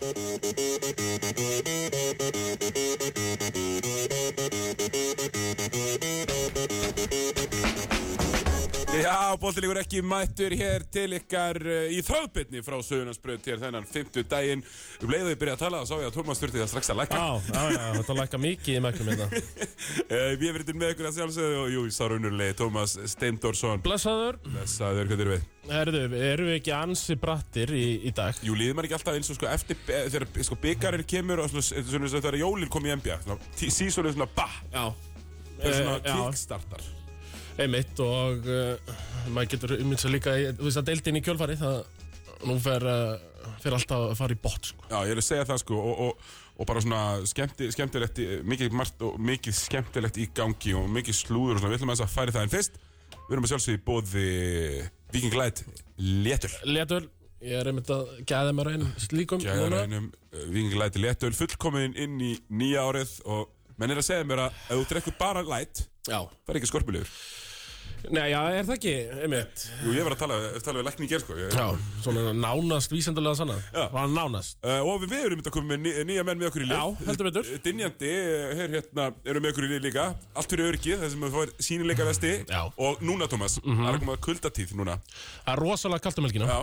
Thank. Bóttilíkur ekki mættur hér til ykkar uh, í þráðbytni frá Söðunarsbröð hér þennan 50 daginn um leiðu við byrja að tala þá sá ég að Tómas þurfti það strax að lækka. Já, já, já, þetta lækka mikið í mæknum hérna. uh, Við erum með ykkur að sjálfsögðu og jú, sá raunurlega Tómas Steindorsson Blessaður, Blessaður, hvað er við? herðu, erum við ekki ansi brattir í, í dag? Jú, líður maður ekki alltaf eins og sko eftir eh, þegar sko byggarinn kemur og svona, svona, svona þegar jólinn kom í NBA sísonið svona bah, Já, það er svona Eh, kickstartar einmitt og uh, maður getur ummynds að líka, í- þú veist að deildin í kjölfari, það nú fer, uh, fer alltaf að fara í bot, sko. Já, ég er að segja það sko og, og, og bara svona skemmti, skemmtilegt, mikið margt og mikið skemmtilegt í gangi og mikið slúður og svona, við ætlum aðeins að færi það en fyrst við erum að sjálfsögja í bóði Viking Light Léttul Letur, ég er einmitt að gæða mér einn slíkum núna. Gæðarænum, Viking Light Léttul fullkomin inn í nýja árið og menn er að segja mér að ef þú drekkur bara light Já, það er ekki skorpulegur Nei, já, er það ekki, einmitt? Jú, ég var að tala, tala við lækni í gerð sko ég, Já, svona nánast vísendulega sanna. Já. Var nánast. Uh, og við, erum að koma með ný, nýja menn með okkur í lið Já, heldur betur. Dinjandi, eh, hér hérna, erum með okkur í lið líka Allt fyrir öryggið, það sem við fáið sínileika vesti Já. Og núna, Tómas, það er að koma kuldatíð núna Það er rosalega kallt um helgina. Já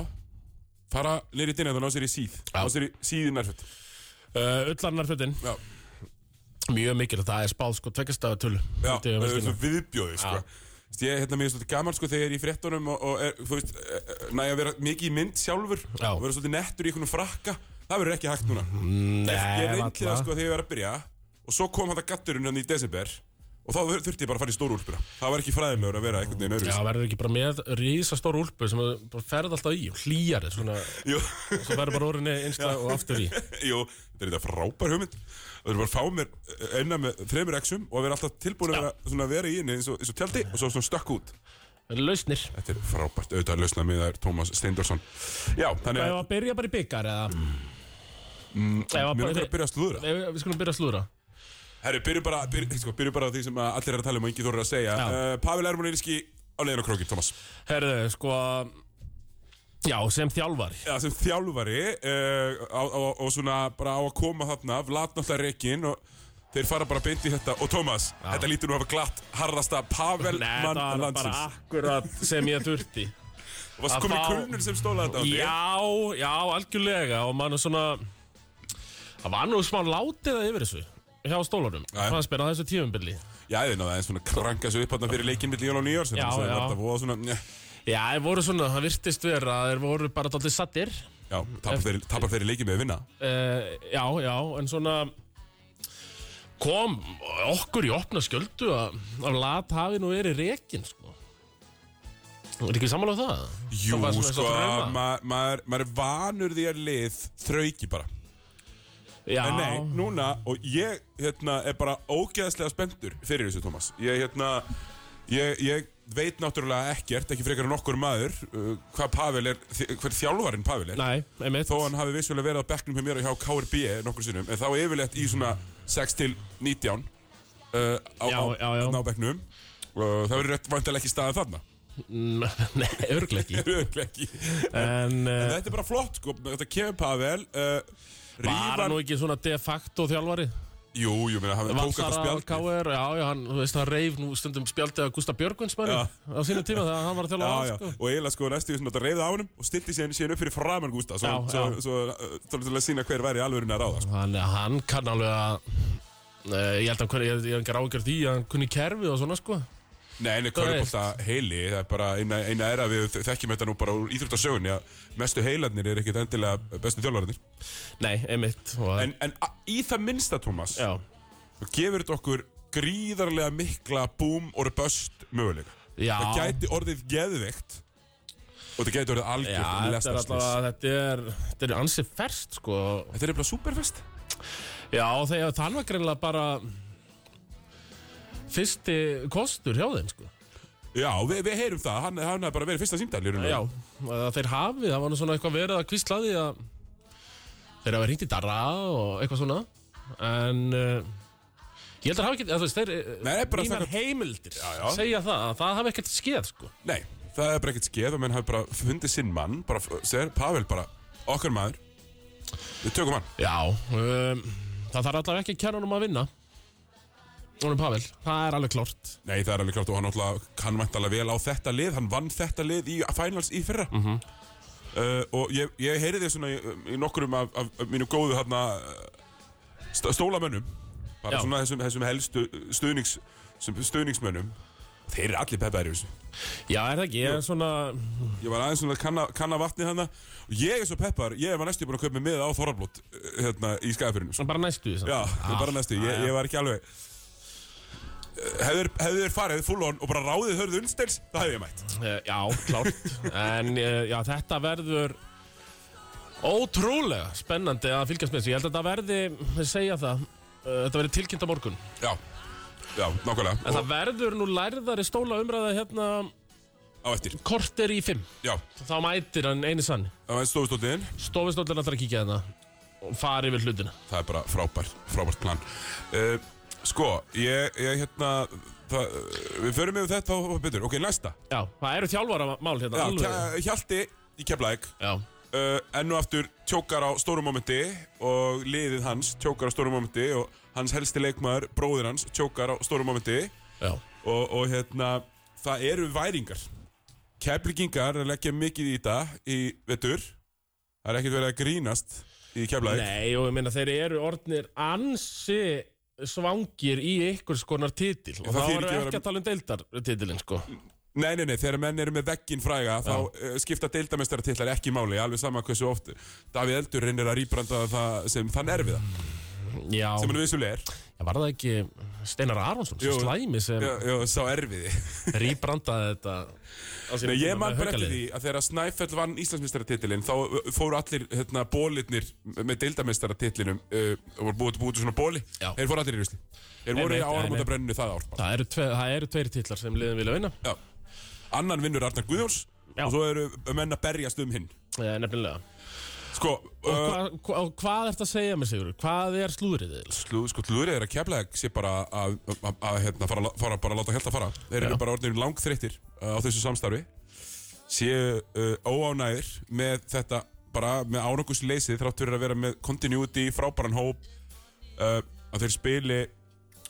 Fara í dinjandi og ná sér í síð Já. Ná sér í síði nærfött Ullarnarfötin, Já, mjög mikil, það er spáð sko tveggjastafar tölu. já, Úti á það helgina. svo viðbjóði, sko Ég, hérna, mér er svolítið gaman, sko, þegar ég er í fréttunum og, og er, þú veist, næ að vera mikið í mynd sjálfur Já. og vera svolítið nettur í einhvern frakka Það verður ekki hægt núna. Nei, Ég reyndi það sko þegar ég var að byrja og svo kom hann að gatturinn hann í desember og þá þur- þurfti ég bara að fara í stóru úlpuna. Það var ekki fræðilegur að vera einhvern veginn Já, öðruvísi verður ekki bara með rísastór úlpu sem þú bara ferð alltaf í og hlýjar þér svona, Jú, svo verður bara orðinni einsta og aftur í. jú, þetta er þetta frábær hugmynd. Það er bara að fá mér einna með þreymur exum og vera alltaf tilbúin að Já. vera, vera í henni eins og, eins og tjaldi og svo svona stökk út. Lausnir. Þetta er frábært, auðvitað að lausna með þær Tómas Steindorsson Herru, byrjum bara, byrjum, sko, byrjum bara á því sem allir er að tala um og engi þóru að segja. Já. uh, Pavel Ermolinski á leiðin á krókin, Tómas Herðu, sko, já, sem þjálfari. Já, sem þjálfari uh, á, á, og svona bara á að koma þarna. Vlad náttúrulega reikin og þeir fara bara beint í þetta. Og Tómas, þetta lítur nú að hafa glatt harrasta Pavel Nei, mann það var bara landsins. akkurat sem ég þurfti. og varst að komin fá- kulnur sem stóla þetta á þig Já, já, algjörlega. Og mann er svona það var nú smá látið að yfir þessu hjá stólunum, mér á þessu tífumbili Já, ég náði eins svona kranka svo upp fyrir leikinn milli jól og nýjár sem Já, það já. svona, Já, þeir voru svona, það virtist vera að þeir voru bara dálítið sattir já, tapar þeir, tapar þeir í leikinn með að vinna uh, Já, já, en svona kom okkur í opna skjöldu að, að lat hafi nú verið rekin sko. Er ekki sammála á það? Jú, Það var svona eins og sko, drauma. ma- maður maður er vanur því að lið þrauki bara Já, En nei, núna, og ég hérna, er bara ógeðslega spenntur fyrir þessu, Tómas. Ég, hérna, ég, ég veit náttúrulega ekkert, ekki frekar en okkur maður, uh, hvað Pavel er, hver þjálfarinn Pavel er. Nei, einmitt Þó hann hafi vissulega verið á bekknum hjá mér og hjá KRB nokkur sinnum, en þá yfirleitt í svona 6 til 19 uh, á, Já, á, já, já. á bekknum. Uh, það verður rétt vantilega ekki staðið þarna. Nei, örglega ekki Örugglega ekki. En En uh, þetta er bara flott, sko. Þetta kemur Pavel. Var hann nú ekki svona de facto þjálfari? jú, jú, meina, hann tók á spjald. KR, já, já, hann, þú veist, hann reif nú stundum spjaldið að Gustaf Björgvins manni á sínu tíma þegar hann var að Já, á, já, sko. og eiginlega sko næstu svona þetta reyði á honum og stilti síðan upp fyrir framann Gústa svo, svo, svo, svo, til að sína hver væri alveg að ráða sko. Hann, hann kann alveg að uh, ég held að hver, ég, ég hef ekki ráðgjörð því að hann kunni kerfi og svona, sko Nei, en veist. körfbólta heili það er bara eina, eina er að við þekkjum þetta nú bara úr íþróttasögunni að mestu heilarnir er ekkit endilega bestu þjálfarinnir Nei, einmitt og, en, en í það minnsta, Já, þá gefur þetta okkur gríðarlega mikla boom og bust möguleika. Já. Það gæti orðið geðveikt og þetta gæti orðið Já, algjörð þetta er er, þetta er ansið ferst, sko. Þetta er eitthvað superfest. Já, þegar það var greinlega bara fyrsti kostur hjá þeim, sko. Já, við, við heyrum það, hann, hann er bara verið fyrsta símdæl í rauninni. Já, að þeir hafi, það var nú svona eitthvað verið að kvíslaði að þeir hafa hringt í darra og eitthvað svona. En uh, ég held að hafa ekki, að þú veist, þeir mínar samkvæmt- heimildir Já, já. segja það, að það hafi ekkert skeð, sko. Nei, það er bara ekkert skeð og menn hafi bara fundið sinn mann. Bara, sér, Pavel bara, okkar maður Við tökum hann. Já, um, það þarf allavega ekki honum að vinna Honum Pavel, það er alveg klárt. Nei, það er alveg klart og hann náttúrulega kann væntalega vel á þetta lið. Hann vann þetta lið í finals í fyrra. Mhm. uh, Og ég, ég heyri þið svona í, í nokkurum af, af, af mínu góðu hérna st Stólamönnum. Bara Já. svona þessum, þessum helstu stuðnings, sem stuðningsmönnum. Þeir eru allir peppaðir í þessu. Já, er það ekki, ég er svona Ég var aðeins svona kanna, kanna vatni hana Og ég er svo peppar, ég var næstu búin að kaupa mig með á Þorrablót Hérna í skæðafyrinu bara næstu því samt. Já, er bara næstu, ég, ég var ekki alveg Hefur þér farið full on og bara ráðið hörðu unnstels, það hefði ég mætt. Eh, Já, klárt. En eh, já, þetta verður ótrúlega spennandi að fylgjast með þessu. Ég held að þetta verði, við segja það eh, Þetta verði tilkynnt á morgun. Já, já, nákvæmlega. En það verður nú lærðari stóla umræða hérna á eftir, korter í fimm. Já, Þá mætir hann eini sann það var stofustóttiðin Stofistóllin alltaf að kíkja hérna og fara yfir hlutina. Það er bara frábært, frábært plan. Uh, Sko, ég, ég hérna það, Við förum yfir þetta og betur. Ok, næsta. Já, það eru þjálfara mál hérna já, alveg. Kja- Hjalti í Keflæk Já, uh, enn og aftur tjókar á stórum momenti og liðið hans tjókar á stórum momenti og hans helsti leikmaður, bróðir hans, tjókar á stórum momenti já, og, og hérna, það eru væringar. Keflingingar leggja mikið í þetta í vetur. Það er ekkert verið að grínast í Keflæk Nei, og ég meina þeir eru orðnir ansi svangir í einhvers konar titil. Og það þá erum við ekki að tala um deildartitilin sko. Nei, nei, nei, þegar menn eru með veggin fræga þá uh, skipta deildamestaratillar ekki máli alveg sama hversu oft Davíð Eldur reynir að rýbranda það sem þann erfiða Já, sem hann vissulega er Já, var það ekki Steinar Aronsson, Jú. svo slæmi sem Já, já, sá erfiði rýbrandaði þetta á sínum Nei, ég tíma man með bara eftir Haukaliði. því að þegar Snæfell vann Íslandsmeistaratitilinn þá uh, fóru allir hérna, bólirnir með deildameistaratilinum uh, og voru búið, búið til svona bóli Já. Þeir fóru allir í rusli Þeir voru í Einmitt, áramótabrenninu það ár bara. Það eru, tve, það eru tveir titlar sem liðin vilja vinna Já. Annan vinnur Arnar Guðjóns Já. og svo eru menn að berjast um hinn eh, Nefnilega Sko, Og uh, hva, hva, og hvað ert að segja mér, Sigur? Hvað er slúðrið slú, sko tlúrið er að keflaðeg sé bara að, hérna, fara, fara bara að láta held að fara. Þeir eru bara orðinir langþreyttir uh, á þessu samstarfi. Séu uh, óánægir með þetta bara með ánangusleysið þrátt fyrir að vera með continuity, frábæran hóp uh, að þeir spili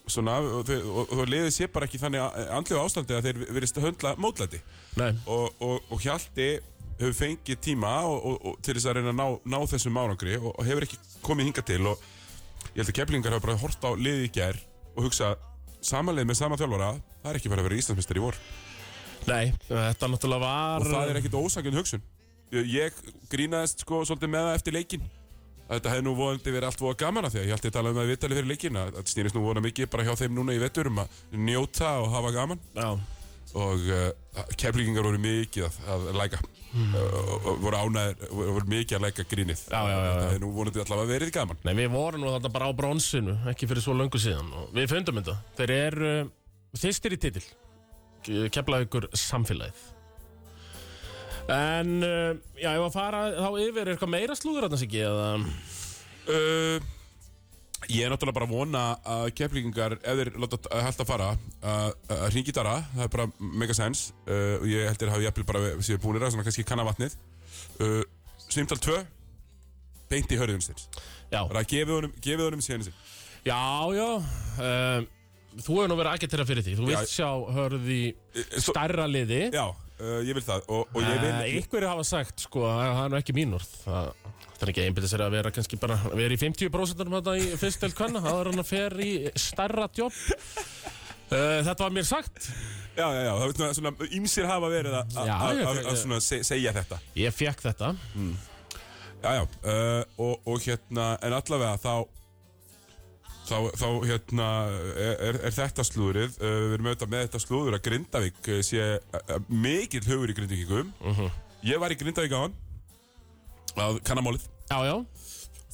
svona og, og, og, liðið sé bara ekki þannig andlegu ástandi að þeir verist að höndla mótlæti. Og, og, og Hjalti hefur fengið tíma og, og, og til þess að reyna að ná, ná þessum árangri og, hefur ekki komið hinga til og ég held að keflingar hafa bara hort á liðið í gær og hugsa samanleið með sama þjálfara það er ekki farið að vera Íslandsmeistar í vor. Nei, þetta náttúrulega var og það er ekkit ósakjörn hugsun. Ég, grínaðist sko svolítið með það eftir leikin að þetta hefði nú vonandi verið allt voða gaman að því að ég held ég talaði um það í vitali fyrir leikin að þetta snýrist nú vona mikið bara hjá þeim núna í vetur um að njóta og hafa gaman. Já, og uh, keflingar voru mikið að, að læka. Hmm. og voru ánæður voru mikið að læka grínið. Já, já, já, já. það er nú vonandi allavega verið gaman. Nei, við vorum nú þetta bara á bronsinu ekki fyrir svo löngu síðan. Og við fundum þetta. Þeir eru uh, fyrstir í titil. Kefla ykkur samfélagið. En, já, ég var að fara þá yfir eitthvað meira slúður þarna sig eða? Uh, ég er náttúrulega bara að vona að keflingar ef þeir láta að halda að fara að að hringi dara, það er bara mega sens uh, og ég heldur að hafa jafnvel bara séu búinir að svona kannski kanna vatnið. Uh, Simtal 2 beint í hörðum sinns. Já, bara gefið honum, gefið honum síðan sin já, já uh, Þú hefur nú verið að agitera fyrir því. Þú vilt sjá hörði stærra liði. Já, uh, ég vil það og, og ég vil Ykkur hafa sagt, sko, að það er nú ekki mínur Það, er ekki einbyrðið sér að vera kannski bara vera í 50% þetta í fyrst til kvenna Það er hann að fer í stærra jobb. Uh, Þetta var mér sagt. Já, já, já, það er svona, ýmsir hafa verið að- segja þetta. Ég fekk þetta. Já, já, uh, og, og hérna, en allavega þá þá, þá hérna er, er, þetta slúðrið uh, við erum auðvitað með þetta slúður að Grindavík uh, sé uh, mikill hugur í Grindavíkum Ég var í Grindavík á hann að kannamálið Já, já,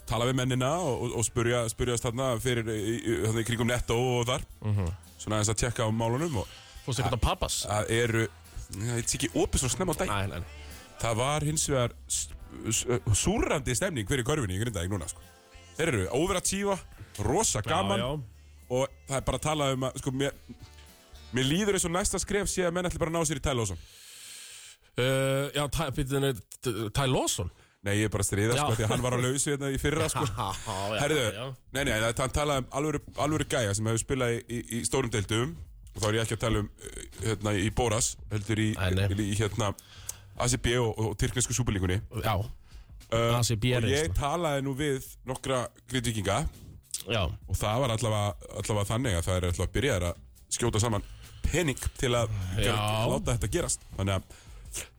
tala við mennina og, og, og spurja, spurjast þarna fyrir í, í, kringum netto og þar. Svona aðeins að tjekka á málunum og fórst ekki að pappas? Það eru það er ekki opið svo snemma á dag Nei, nei, nei. Það var hins vegar s- s- súrrandi stemning fyrir körfinni í Grindavík núna sko. Þeir eru overatífa, rosa gaman já, og það er bara að tala um að sko, mér, mér líður eins og næsta skref sé að menn ætli bara að ná sér í Ty Lawson já uh, Já, Ty Lawson Nei, ég er bara að stríða, sko, því að hann var á lausu hérna í fyrra, sko. Herðu, nei, nei, hann talaði um alvöru, gæja sem hefur spilað í, í, í stórum deildum. Og þá er ég ekki að tala um uh, hérna í Bóras, heldur í, í, hérna ACB og, og tyrknesku súperlíkunni Já, uh, ACB og ég reynsla. talaði nú við nokkra grindvikinga og það var allavega, allavega þannig að það er allavega að byrja að skjóta saman pening til að Já. láta þetta gerast. Þannig að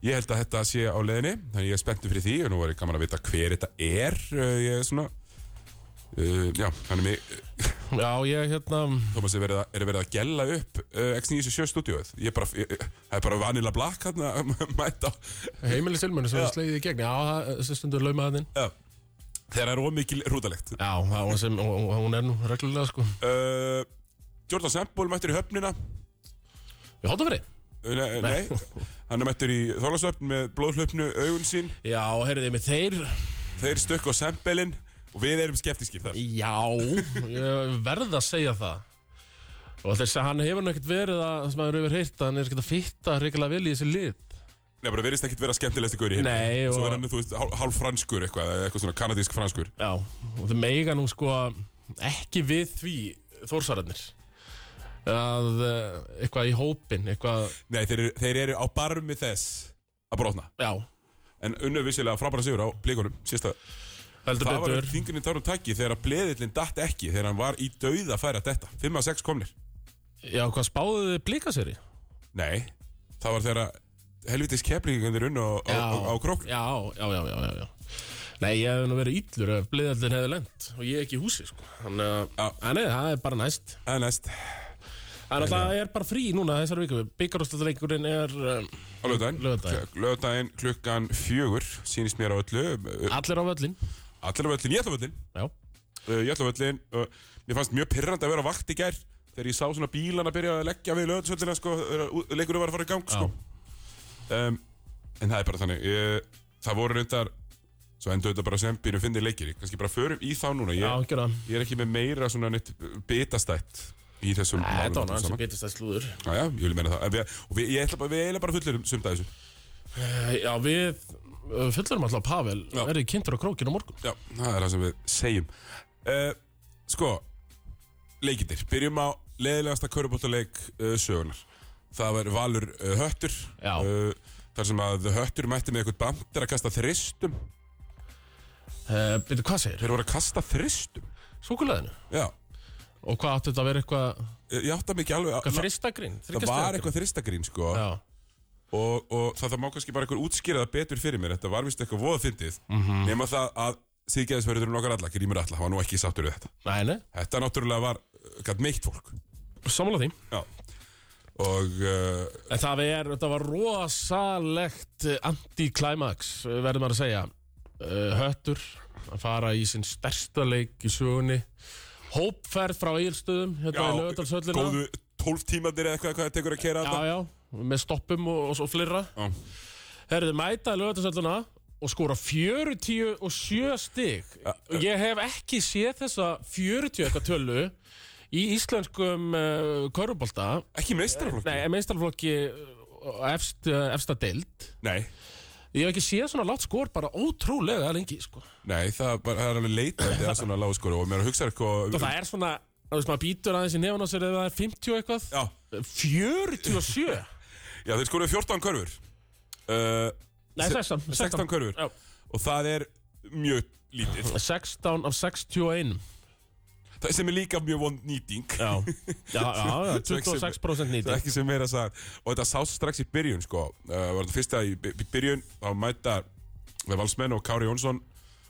ég held að þetta sé á leiðinni þannig ég er spenntur fyrir því og nú var ég gaman að vita hver þetta er uh, ég er svona uh, já, þannig mig já, ég hérna Thomas er verið að, er verið að gella upp uh, X97 stúdíóið? Ég er bara, ég, það er bara vanilla black hérna mæta Heimili Silmunni sem slegið í gegn. Já, það- þessi stundur laumaðinn já. þegar það er ómikil rútalegt. Já, það sem, og, og hún er nú reglulega sko. Uh, Jordan Sample mættur í höfnina. Við hóttum fyrir Nei, nei. hann er mættur í Þorlasöfn með blóðhlöfnu augun sín. Já, heyrðið með þeir þeir stökk á sempelin og við erum skeptískir þar. Já, ég verð að segja það. Og þess að hann hefur ekkert verið að sem maður hefur að hann er ekkert að fitta reyngilega vel í þessi lið Nei, bara verðist ekkit vera skemmtilegst ykkur í hinn Nei, Svo og- er hann, þú veist, hálf, hálf franskur eitthvað eitthvað svona kanadísk franskur Já, og það meiga nú sko ekki við því þórsararnir að uh, eitthvað í hópin eitthvað, Nei, þeir, þeir eru á barmi þess að brotna já, En unnu vissilega frábæra sigur á blíkunum sísta heldur Það var betur þingurinn í tárum taki þegar að bleðillin datt ekki þegar hann var í dauða færa detta 5 að 6 komnir Já, hvað spáðuð þið blika sér í? Nei, það var þegar að helvitis keplingingandir unnu á, á, á, á krók Já, já, já, já, já, já. Nei, ég hef nú verið íllur ef bliðaldin hefði lent og ég ekki í húsi, sko. Þannig að, Já. að nei, það er bara næst. Það er næst Að það er bara frí núna þessar viku. Byggarústallleikurinn er um, Á lögdæn Laugardaginn. Lögdæn klukkan fjögur Sýnist mér á öllu allir á völlin. Allir á völlin, ég ætla á völlin Já. uh, Ég ætla á völlin uh, Mér fannst mjög pyrrandi að vera vakt í gær Þegar ég sá svona bílana byrja að leggja við lögðsvöllina sko, Leikurinn var að fara í gang sko. um, En það er bara þannig ég, Það voru reyndar Svo endur þetta bara sem byrjum finnir leikir Kannski bara förum í þá núna Já, Ég, það. ég er ekki með meira svona neitt bitastætt Í þessum Þetta var málum náttúrulega saman. bitist að slúður. Já, já, ég vil meina það við, Og við, ég ætla bara, við eiginlega bara fullir um sumt að þessu Já, við uh, fullurum alltaf Pavel Já. verið kynntur á krókinu morgun. Já, það er það sem við segjum uh, Sko Leikindir, byrjum á leiðilegasta körubóltaleik uh, sögunar Það var Valur uh, Höttur Þar sem að Höttur mætti með eitthvað bandir að kasta þristum Byrju, hvað segir? Þeir voru að kasta þristum Súkuleðinu. Já, Og hvað átti þetta að vera eitthvað, ég átta mikið alveg eitthvað fristagrín? Það var eitthvað þristagrín sko Já. og, og það, það má kannski bara eitthvað útskýra það betur fyrir mér Þetta var vist eitthvað voða fyndið Mhm. Nema það að Siggeðisverðurinn okkar alla, Grímur alla, hann var nú ekki sáttur við þetta Nei, nei, Þetta náttúrulega var, gætt meitt fólk sammála því. Já Og uh, En það er, þetta var rosalegt eh, anti-climax, eh, verður maður að segja. Höttur að fara í sinn stærsta leik í sögunni. Hópferð frá Egilstöðum, hérna í lögadalsöllina. góðu 12 tímandir eða eitthvað hvað það tekur að kera Já, já, með stoppum og, og svo fleira. Já. Herðu, mæta í lögadalsöllina og skora 47 stig. Og ég hef ekki séð þessa 40 eitthvað tölu í íslenskum uh, körubólta. Ekki meistaraflokki Nei, meistarflokki efst, uh, efsta deild. Nei, Ég hef ekki séð svona látt skor bara ótrúlega lengi, sko. nei það, bara, það er alveg leitandi að svona lágskóru og mér að hugsa Og eitthvað það er svona, þú veist, maður býtur aðeins í nefn á sér ef það er 50 og eitthvað. Já, 47? já þeir skoruðu 14 körfur uh, Nei, Se- 16. 16 körfur Já. Og það er mjög lítið 16 af 61. Það sem er líka mjög vond nýting Já, já, já, já 26% Það er nýting. ekki sem meira að sagja Og þetta sást strax í byrjun sko uh, var þetta fyrsta í, by- í byrjun þá mæta við valsmenn og Kári Jónsson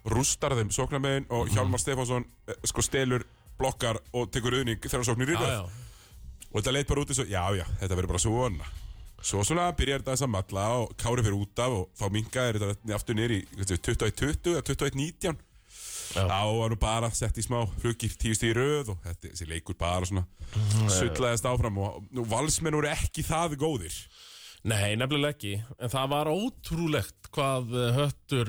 rústar þeim sóknarmegin og Mhm. Hjálmar Stefánsson uh, sko stelur blokkar og tekur auðning þegar sóknir í röð og þetta leit bara út og já já, þetta verður bara svona svo svona byrjar þetta þess að matla og Kári fyrir út af og þá minkaði þetta aftur sé, 21-20 eða 21-19 Já. Þá var nú bara sett í smá flugir tíu stíð í röð og þetta, þessi leikur bara svona sullaðist áfram og nú valsmenn voru ekki það góðir Nei, nefnilega ekki. En það var ótrúlegt hvað eh, höttur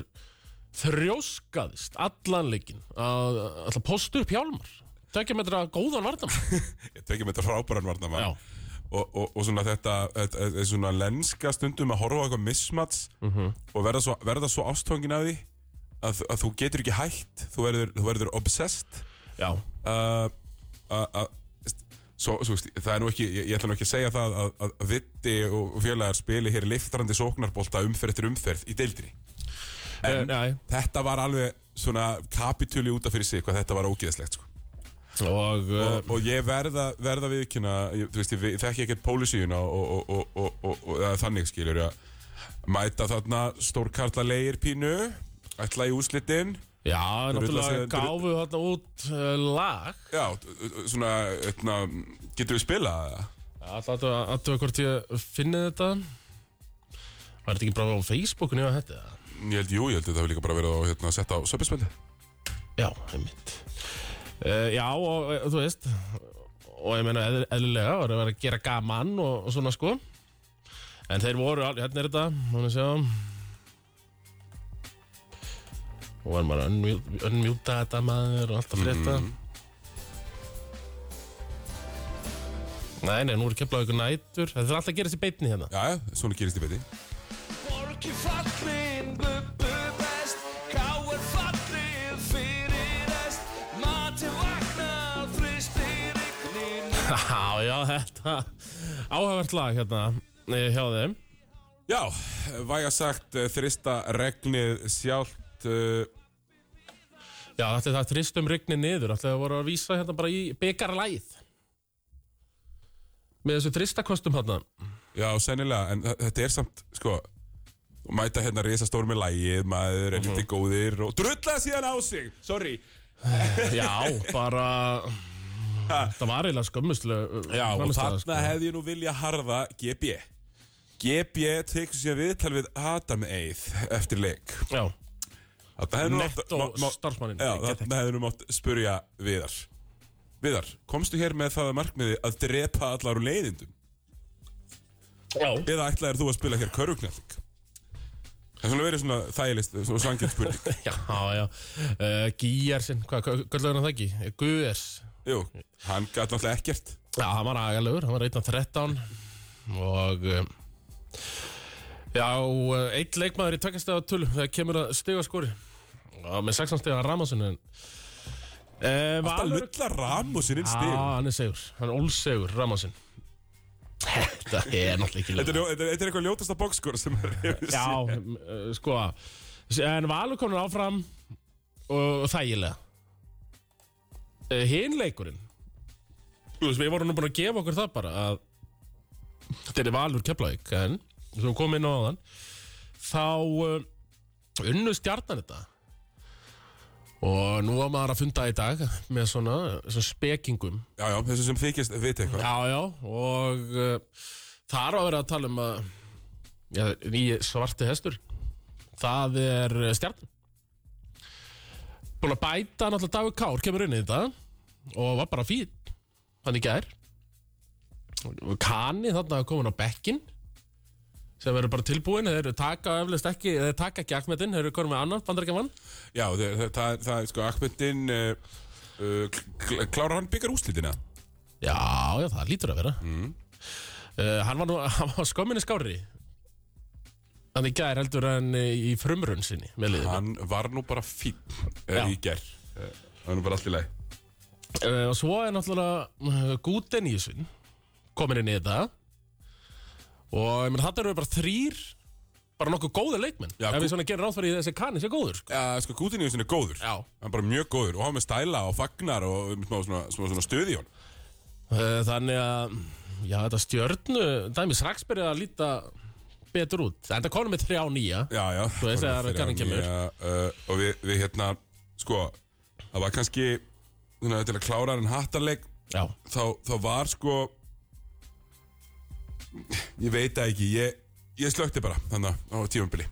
þrjóskaðist allan leikin að alltaf postu upp hjálmar. Tökja með þetta góðan vardamann. ég tekja með þetta frábæran varnamann og, og, og svona þetta, þetta, þetta svona lenska stundum að horfa á eitthvað mismats Mhm. og verða svo, verða svo ástfangin af því að, að þú getur ekki hætt þú verður, þú verður obsessed. Já, uh, að- að- svo, svo, það er nú ekki ég, ég ætla nú ekki að segja það að, að, að Vitti og félagar spili hér liftrandi sóknarbolta umferð eftir umferð í deildri en, nei, þetta var alveg svona kapitúli út af fyrir sig hvað þetta var ógeðslegt sko. og, uh, og, og ég verða, verða viðkynna ég, þú veist, ég, ég þekki ekkert pólisíuna og, og, og, og, og, og eða þannig skilur að mæta þarna stórkarla leir pínu ætla í úslitin já, náttúrulega gáfu þarna út uh, lag. Já, svona eitna, getur við spilað það? Alltaf að þú hvort ég finni þetta. Var þetta ekki bara á Facebookinu og þetta? Ég held, jú, ég held að það hefur líka bara verið að hérna, setja á söpinspöldi Já, einmitt. Uh, Já, og uh, þú veist Og ég meina eðl, eðlilega var að vera að gera gaman og, og svona sko. En þeir voru, hérna er þetta Mánu sjá Og var maður að unmjúta þetta maður og alltaf frétta. Nei, nei, nú er keflað ykkur nætur Þetta er alltaf að gera sér beinni hérna. Já, já, svona gerist í beiti Borgi fallin, bubbu best Káir fallin fyrir est. Mati vagnar, fristir yknin Já, já, þetta áhæfært lag hérna eh, hjá þeim. Já, væga sagt eh, þrista regnið sjálft uh, Já, ætli það þristum rigni niður. Það voru að vísa hérna bara í byggarlæð með þessu þristakostum hérna Já, sennilega, en þetta er samt, sko mæta hérna risastór með lægið maður er Mhm. lítið góðir og drulla síðan á sig Sorry. Já, bara það var eiginlega skömmuslega Já, og þarna sko. hefði ég nú vilja harða GB GB tekur sér viðtal við Adam Eið eftir leik. Já, Netto þarna hefði nú mátt spurja Viðar Viðar, komstu hér með það að markmiði að drepa allar úr leiðindum? já, Eða ætlaðir þú að spila hér körfugnalling? Það er svona verið svona þægilist, svona svangjöld spurning já, já. Uh, Gíjarsinn, hvað hvað er það ekki? Guðers Jú, hann gæti náttúrulega ekkert Já, hann var agalögur, hann var 1.13 og um, já, eitt leikmaður í tveggjastega tölu þegar kemur að stiga skori og með 16 stiga Ramasun en uh, Það lulla Ramosinn inn Já, stig. hann er segur, hann er ólsegur Ramasun Þetta er náttúrulega ekki Þetta er, er- er eitthvað ljótasta bókskor sem er hefur Já, uh, sko. En Valur komin áfram og þægilega. Uh, Hinn leikurinn. Þú veist, við vorum nú búin að gefa okkur það bara að þetta er Valur Keflavík en sem kom inn á þann þá uh, unnu stjarnan þetta og nú var maður að funda í dag með svona, svona spekingum. Já, já, þessu sem þykist veit eitthvað. Já, já, og uh, þar var verið að tala um að já, nýji svarti hestur. Það er uh, stjarn búin að bæta náttúrulega Dagur Kár kemur inn í þetta og var bara fín hann í gær. Kani þarna komin á bekkin sem verður bara tilbúin þeir eru taka eflust ekki þeir taka ekki akmetinn, þeir eru komin með annan bandarækjaman Já, það, það, það, er sko Akmendin uh, uh, kl- Klárar hann byggar úslitina? Já, já, það lítur að vera. Mm. Hann var nú hann var skömminni skári Hann í gær heldur en í frumrun sinni með liðinu. Hann var nú bara fín uh, í uh, Það var nú bara allt í leið uh, Og svo er náttúrulega uh, Gúten í þessu komin inn í þetta Og ég menn þetta eru bara þrýr bara nokkuð góður leikmenn. Já, Ef Gú- við svona gerum ráð fyrir þessi kanni sé góður sko. Já, sko, Gútiníusin er góður. Já. Hann er bara mjög góður Og hann með stæla og fagnar og um, smá, svona, smá, svona stuði í hann uh, Þannig að Já, þetta stjörnu dæmi strax byrja að líta betur út. Þetta konum með þrjá nýja. Já, já. Þú veist, þegar Fyrir kannan hann, kemur. já, uh, Og við, við hérna Sko, það var kannski svona, Til að klára hann hattarleik Já, þá, þá var sko Ég veit það ekki Ég, ég slökti bara Þannig á tímabili.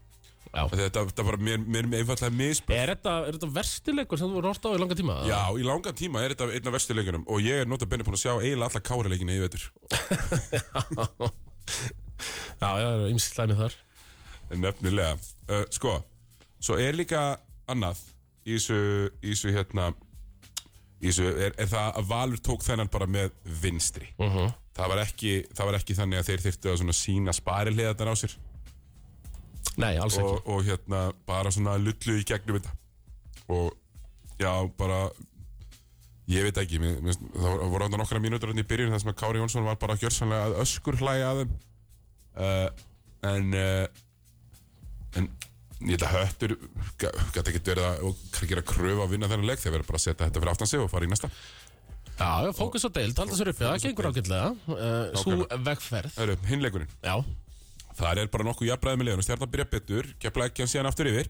Þetta, var mér, mér einfallega misbæð Er þetta, er þetta verstileikur sem þú voru hort á í langa tíma? Já, í langa tíma er þetta einn af verstu leikunum og ég er nota benni búin að sjá eiginlega alla kára leikina í vetur. Já, já, það er ymsitt slæmið þar. Nefnilega. Uh, Sko, svo er líka annað í þessu, í þessu hérna þessu er, er það að Valur tók þennan bara með vinstri? Uh það, var ekki, það var ekki þannig að þeir þyrftu að sína spariliðarnar á sér? Nei, alls ekki. Og, og hérna bara svona lullu í gegnum þetta. Og já, bara ég veit ekki, mér, mér, það voru- ánda nokkra mínútur hérna í byrjun þar sem að Kári Jónsson var bara gjörsanlega að öskur hlæja að þeim. Uh, en uh, en ég held að höttur gæti ekki verið að og gera kröfu að vinna þennan leik þegar verður bara að setja þetta fyrir aftan sig og fara í næsta. Já, fókus á deild, halda sér uppi, það gengur ágætlega. Uh, Svo vegferð. Eru hinleikurinn Já, Það er bara nokkuð jafnbræði með liðunum, stjarnan byrja betur, kepla ekki hann síðan aftur yfir.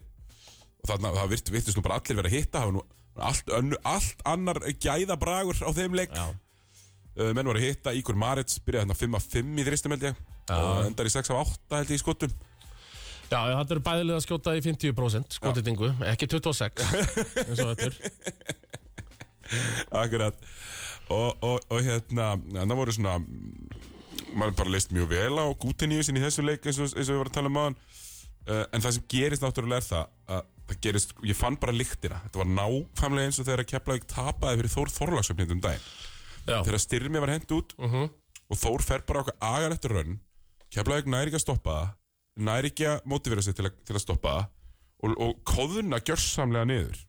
Og þarna, það virt, virtist nú bara allir vera að hitta, það var nú allt, önnu, allt annar gæða bragur á þeim leik. já, Uh, menn voru að hitta, Ígur Marits byrjaði þarna 5 af 5 í þristum held ég. Og endar í 6 af 8 held ég í skotum. Já, þetta eru bæðilega að skjóta í 50% skotitingu, ekki 26 eins og þetta er Akkurat. Og, og, og hérna, það voru svona, maður bara leist mjög vel á Gúteníusin í þessu leik eins og, eins og við varum að tala um aðan. Uh, en það sem gerist náttúrulega er það að það gerist, ég fann bara lyktina. Þetta var nákvæmlega eins og þegar að Keflavík tapaði fyrir Þór Þorlagsöfnindum daginn. Já, þegar styrmi var hend út og Þór fer bara okkar agar eftir raun Keflavík næri ekki að stoppa það næri ekki að mótivera sig til að, til að stoppa það og, og kóðuna gjörsamlega niður.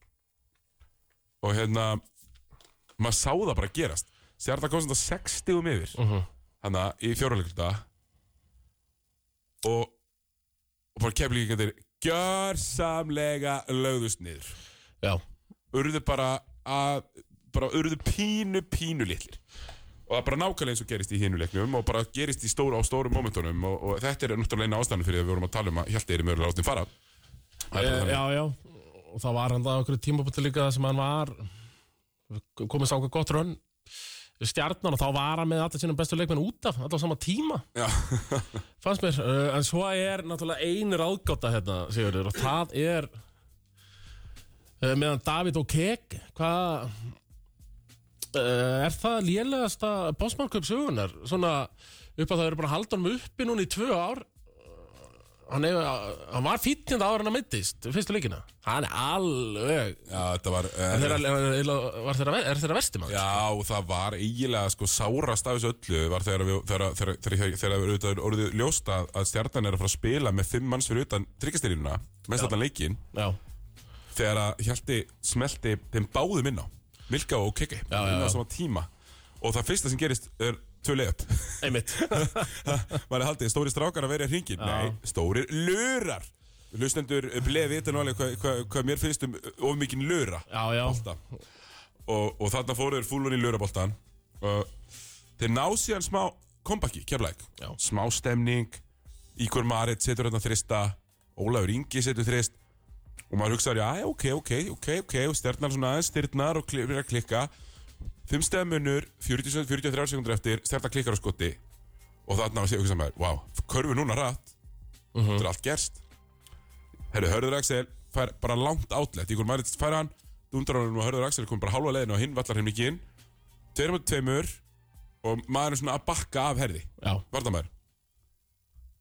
Og hérna maður sá það bara gerast. Sér það komst þetta 60 um yfir uh -huh. í fjóraleikulta og, og bara Keflavík gjörsamlega lögðust niður. Já, urðu bara að bara urðu pínu, pínu litlir og það er bara nákvæmlega eins og gerist í hinu leiknum og bara gerist í stóru, á stóru momentunum og, og þetta er náttúrulega eina ástæðan fyrir að við vorum að tala um að Hjalti er í mögulega áttin fara. E, já, já. Og það var hann það okkur tímabúti líka sem hann var komið sá okkur gott rönn stjarnan og þá var hann með allir sínum bestu leikmenn út af, allir á sama tíma. Fannst mér, uh, en svo er náttúrulega einir ágáta hérna, Sigurður, og það er uh, meðan David og Kek hvað er það lélegasta bósmannköp sögunar, svona upp að það eru bara að halda honum uppi núna í tvö ár. Hann, er, hann var fítjand ára en að mittist fyrstu leikina, hann er alveg já var er er þeirra versti maður? Já, það var eiginlega sko sárast af þessu öllu var þegar við, orðið ljóst að, stjarnan er að fara að spila með fimm manns fyrir utan tryggastyrjununa mest allan leikinn. Já, þegar að Hjalti smelti þeim báðum inn á Milka og Kiki. Á sama tíma. Og það fyrsta sem gerist er tvö leip einmitt. Var að haldið stóri strákar að vera í hringin nei, stórir lurar. Hlustendur bleið vita alveg hvað hva, hva mér finnst um of mikinn lura. Já, já, og, og þarna fóruður fúlun í luraboltan þeir ná síðan smá kompakki, keflæk Já. smá stemning. Ígor Marit setur hérna þrista. Ólafur Ingi setur þrist og maður hugsaður, já, ok, ok, ok, ok. Og stjarnar svona aðeins, styrnar og byrjar að klikka. Fimm stefmunur 40, 43 sekundur eftir, stjarnar klikkar á skotti og þarna var sér hugsa maður, wow, körfu núna rætt þetta er allt gerst. Herru, Hörður Axel fær bara langt átlegt Ígor Marit fær hann, dundrar hann og Hörður Axel kom bara hálfa leiðinu og hinn vallar henni ekki inn tveir mot tveimur. Og maður er svona að bakka af herði. Já. Vardamæður,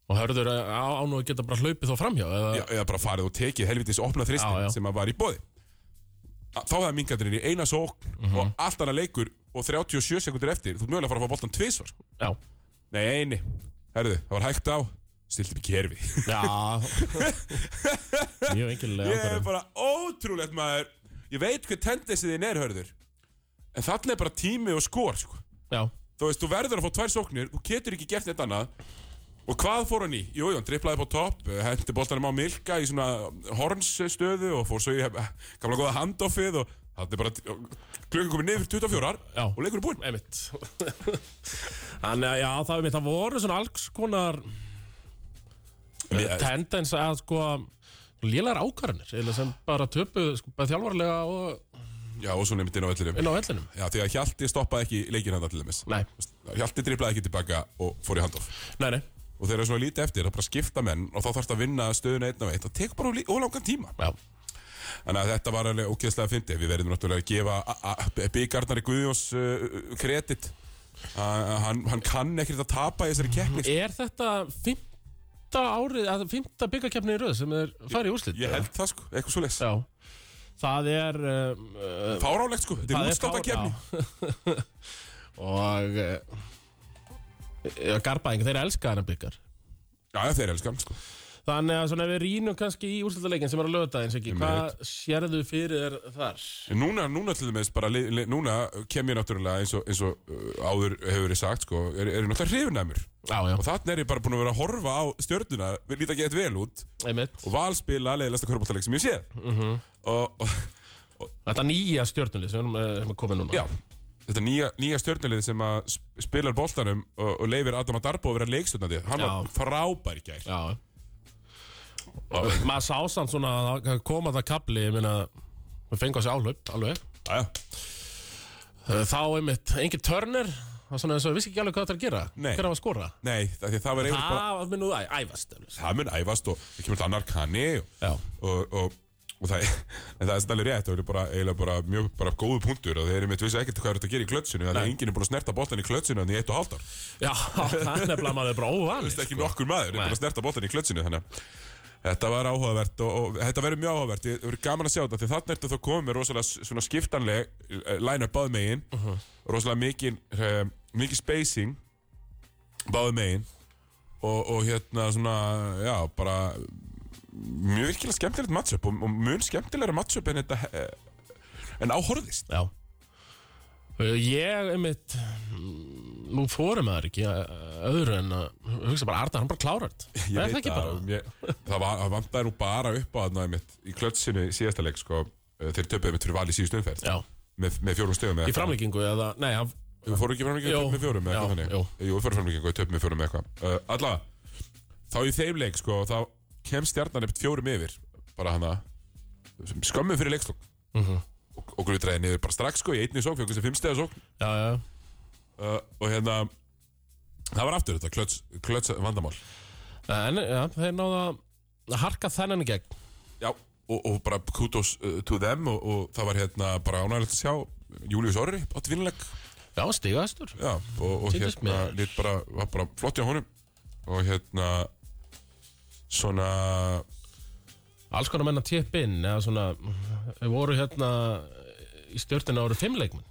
Og hörður á, á nú að geta bara hlaupið þá framhjá eða, Já, eða bara farið og tekið helvitis opna þristin sem að var í bóði Þá hefði mingatirinn í eina sókn Mhm. og allt annað leikur og 37 sekundur eftir, þú mögulega að fara að fá boltan tvisvar sko. Já, Nei, eini, herðu, það var hægt á. Stilti upp í kerfi. Já. Mjög engilega Ég er bara ótrúlegt maður. Ég veit hvað tendensið þín er, hörður. En þarna er bara tími og skor sko. Já, Þú veist, þú verður að fá tvær sóknir Þú getur ekki gert eitt annað Og hvað fór hann í? Jú, hann driplaði upp á topp Hendi boltanum á Milka í svona hornsstöðu Og fór svo í eh, gamla góða handoffið Og það er bara Klukkan komið niður 24 Já. Og leikur er búinn. Þannig að já, það, er mitt, það voru svona alls konar tendens að sko lélegar ákvarðanir sem bara töpuð sko, þjálfarlega og Já, og svo nefndi inn á öllinum inn á vellinum. Já, því að Hjalti stoppaði ekki leikinn hann allir dæmis. Nei, Hjalti driplaði ekki tilbaka og fór í handoff. Nei, nei, Og þegar það er svona lítið eftir, það bara skipta menn Og þá þarfst að vinna stöðuna einn á eitt Það tekur bara lí- of langan tíma. Já. Þannig að þetta var alveg ógeðslega að fyndi Við verðum náttúrulega að gefa a- byggarnari Guðjóns uh, kredit. Uh, hann, hann kann ekkert að tapa í þessari keppni Er þetta fymta árið, að fymta byggakefni í röð sem er farið í úrslit? Ég held það sko, eitthvað svo Já, það er um, uh, Fárálegt sko, þetta er er keppni. Og uh, Garbaðing, þeir elska þennan byggar Já, þeir elskan sko Þannig að svona við rínum kannski í úrslutaleikin sem er á lögudaginn, Siggi, hvað sérðu fyrir þar? Núna, núna til dæmis bara, núna kem ég náttúrulega eins og, eins og uh, áður hefur verið sagt, sko, er, er náttúrulega já, Og þarna er ég bara búin að vera að horfa á stjörnuna, við líta ekki eitthvað vel út, einmitt. og valspila leiðilegsta körbáttaleg sem ég séð. Mhm. og, og, Þetta nýja stjórnulið sem við erum að koma núna. já, þetta nýja, nýja stjörnulið sem að sp- spilar boltanum og, og leifir Adam Adarbo að vera leikstundandi, hann Já. var frábær í gær. Já. Maður sá samt svona að koma það kapli, ég meina, við fengum þessi áhlaup, alveg. Já, Eh, Þá einmitt, engin törnir, það var svona eins og við vissi ekki alveg hvað það er að gera. Nei. Hver á að skora? nei, það, því að það var eiginlega bara, Það mun nú æ- æfast. eflaust. það mun æfast og það kemur til annar kanni og, Já. og, og, og það, en það er stæðlega rétt það er bara, eiginlega bara mjög bara góðu punktur og þeir eru mitt vissi ekkert hvað er þetta að gera í klötsinu þannig að enginn er búin að snerta boltan í klötsinu þannig í eitt og ár. Já, er nefnilega maður er bara óvann. Vist ekki nokkur maður er búin að snerta boltan í klötsinu þannig að þetta var áhugavert og, og þetta verður mjög áhugavert. Ég verður gaman að sjá þetta því þarna ertu þá komið með rosalega svona skiptanleg uh, line-up báð megin rosalega mikið uh, mikið spacing báð megin og, og hérna svona já bara mjög virkilega skemmtilegt matchup og, og mjög skemmtilegra matchup en þetta eh, en áhorðist Já. Uh, Ég, einmitt, mm, nú fórum maður ekki uh, öðru en að hugsa bara Arnar, hann bara klárar þetta. Ég Er veit það ekki bara? að ég, það, var, það vantaði nú bara upp á þarna einmitt, í klötsinu í síðasta leik sko, eh, þeir töpuðu einmitt fyrir val í síðustu umferð Já. með, með fjórum stegum Í framlíkingu eða, nei, hann, Við fórum ekki framlíkingu Jú. töpuðu með fjórum eða eitthvað þannig jú. Við fórum framlíkingu og töpuðu með fjórum eða eitthvað Alla, þá í þeim leik sko, þá kem stjarnan einmitt fjórum yfir bara hana skömmu fyrir leikslokk Mhm. og, og glutræði niður bara strax sko, í einni sók, fjöngum sem fimm stega sók já, já, uh, og hérna það var aftur þetta klöts, klöts vandamál. En, já, þeir náðu að harka þennan í gegn. Já, og, og bara kudos uh, to them og, og það var hérna bara ánægilegt að sjá Július Orri átti vinnuleg Já, stigaðastur. Já, og, og hérna bara, var bara flott hjá honum. Og hérna svona Alls konar menn að tippa inn, eða svona, við voru hérna í stjórnina ára fimm leikmenn.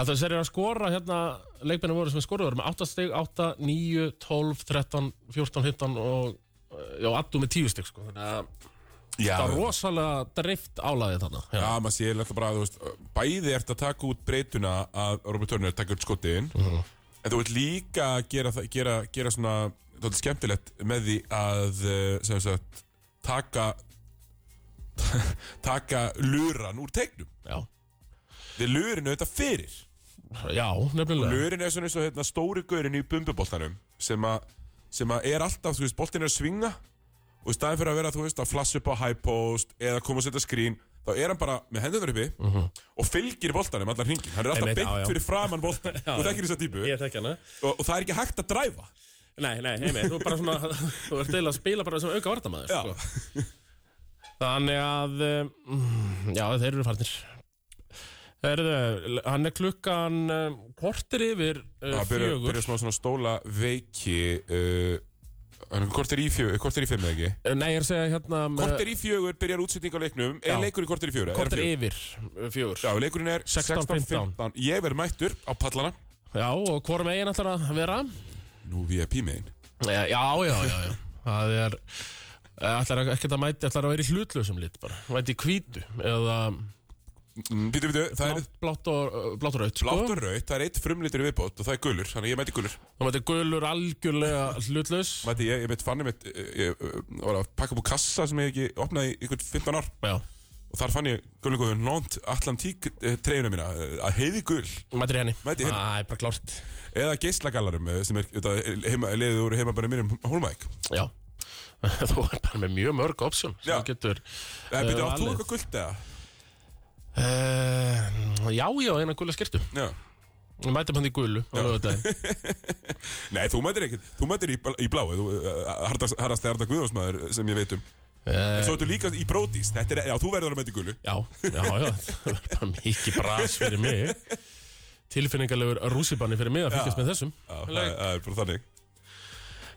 Það eru að skora hérna, leikmennin voru sem skoruður með 8 stig, 8, 9, 12, 13, 14, 15 og, já, addu með 10 stig, sko. Þannig að Já, það var rosalega drift álæðið þarna. já maður sé alltaf bara, þú veist, bæði ert að taka út breytuna að Robert Turner taka út skotin Mhm. En þú ert líka að gera, gera, gera svona, þetta er skemmtilegt með því að, sem sagt, taka taka luran úr tegnum Já, Þið lurinu þetta fyrir. Já, nefnilega. Lörin er svona eins og hérna, stóri gaurin í bumbuboltanum sem, a, sem að er alltaf, þú veist, boltin er að svinga. Og í staðin fyrir að vera, þú veist, að flassa upp á high post eða koma og setja skrín þá er hann bara með hendur uppi og fylgir boltanum allar hringin hann er alltaf já. fyrir framann boltan þú þekkir þessa típu. Og, og það er ekki hægt að dræfa. Nei, nei, heimi, þú er bara svona, þú ert eiginlega að spila bara sem auka vartamæður, sko. Þannig að, um, já, þeir eru farnir. Herðu, hann er klukkan um, kortir yfir uh, það fjögur. byrja smá svona stóla veiki uh, hann er í fjögur kortir í fimm eða ekki Uh, Nei, ég er að segja hérna með kortir í fjögur byrjar útsetning á leiknum er Já. leikur í kortir í fjögur kortir yfir uh, fjögur. Já, leikurinn er 16:15. 16.15 Ég verð mættur á pallana Já, og hvorum eigin ætlar að vera? Nú VIP megin Já, já, já, já, já. Það er, eh, ætlar ekkert að mæti, ætlar að vera í hlutlausum lit bara. Mæti í hvítu, eða Býtu, býtu, það er blátt og, blátt og raut, sko. blátt og raut Það er eitt frumlitur í viðbót og það er gulur Þannig að ég mæti gulur Það mæti gulur algjörlega hlutlaus. Mæti, ég, ég mitt fann ég mitt Ég, ég var að pakka úr kassa sem ég ekki opnaði ykkur 15 ár Já. Og þar fann ég gulur góður Nont Atlantík uh, treyjuna mína uh, Að heiði gul Mæti henni. Það er bara klárt Eða geislagallarum uh, Sem er heima, leiðið úr heima bara mínum Hólmæk Já Þú er bara með mjög mörg option Já. Það Eh, þú valið. eitthvað guld eða? Uh, Já, já, eina gula skirtu Já. Við mætum hann í gulu á lögudaginn Nei, þú mætir ekki Þú mætir í, í bláu. Þú uh, harðast harðast Arda Guðjónsmaður sem ég veit um. En svo ertu líka í brótis Þetta er, já, þú verður að mæta í gulu. Já, já, já. Það er bara mikið bras fyrir mig. Tilfinningalegur rússibanni fyrir mig að fylgjast með þessum. Já, það er- það er bara þannig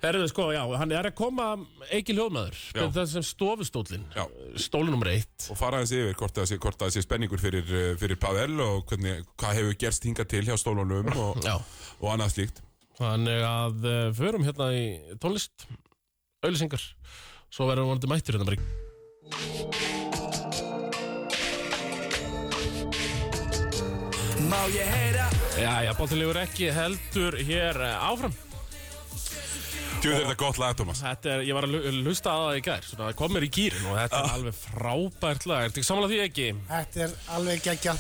Erðu sko, já, hann er að koma Eiki hljóðmaður Já. Það sem stofustólin Já. Stóli nummer eitt. Og fara aðeins yfir hvort það sé, hvort það sé spenningur fyrir, uh, fyrir Pavel og hvernig, hvað hefur gerst hingað til hjá stólunum og, Já. og annað slíkt. Þannig að uh, förum hérna í tónlist auðlýsingar Svo verðum við vonandi mættir hérna bara í Má ég heyra? Já, já, bóttilegur ekki heldur hér eh, áfram Tjú, þetta er gott lag, Thomas. Þetta er, ég var að lu- hlusta á það í gær Svona, það kom mér í gýrin og þetta er alveg frábært lag Ertu ekki samanlega því ekki? Þetta er alveg geggja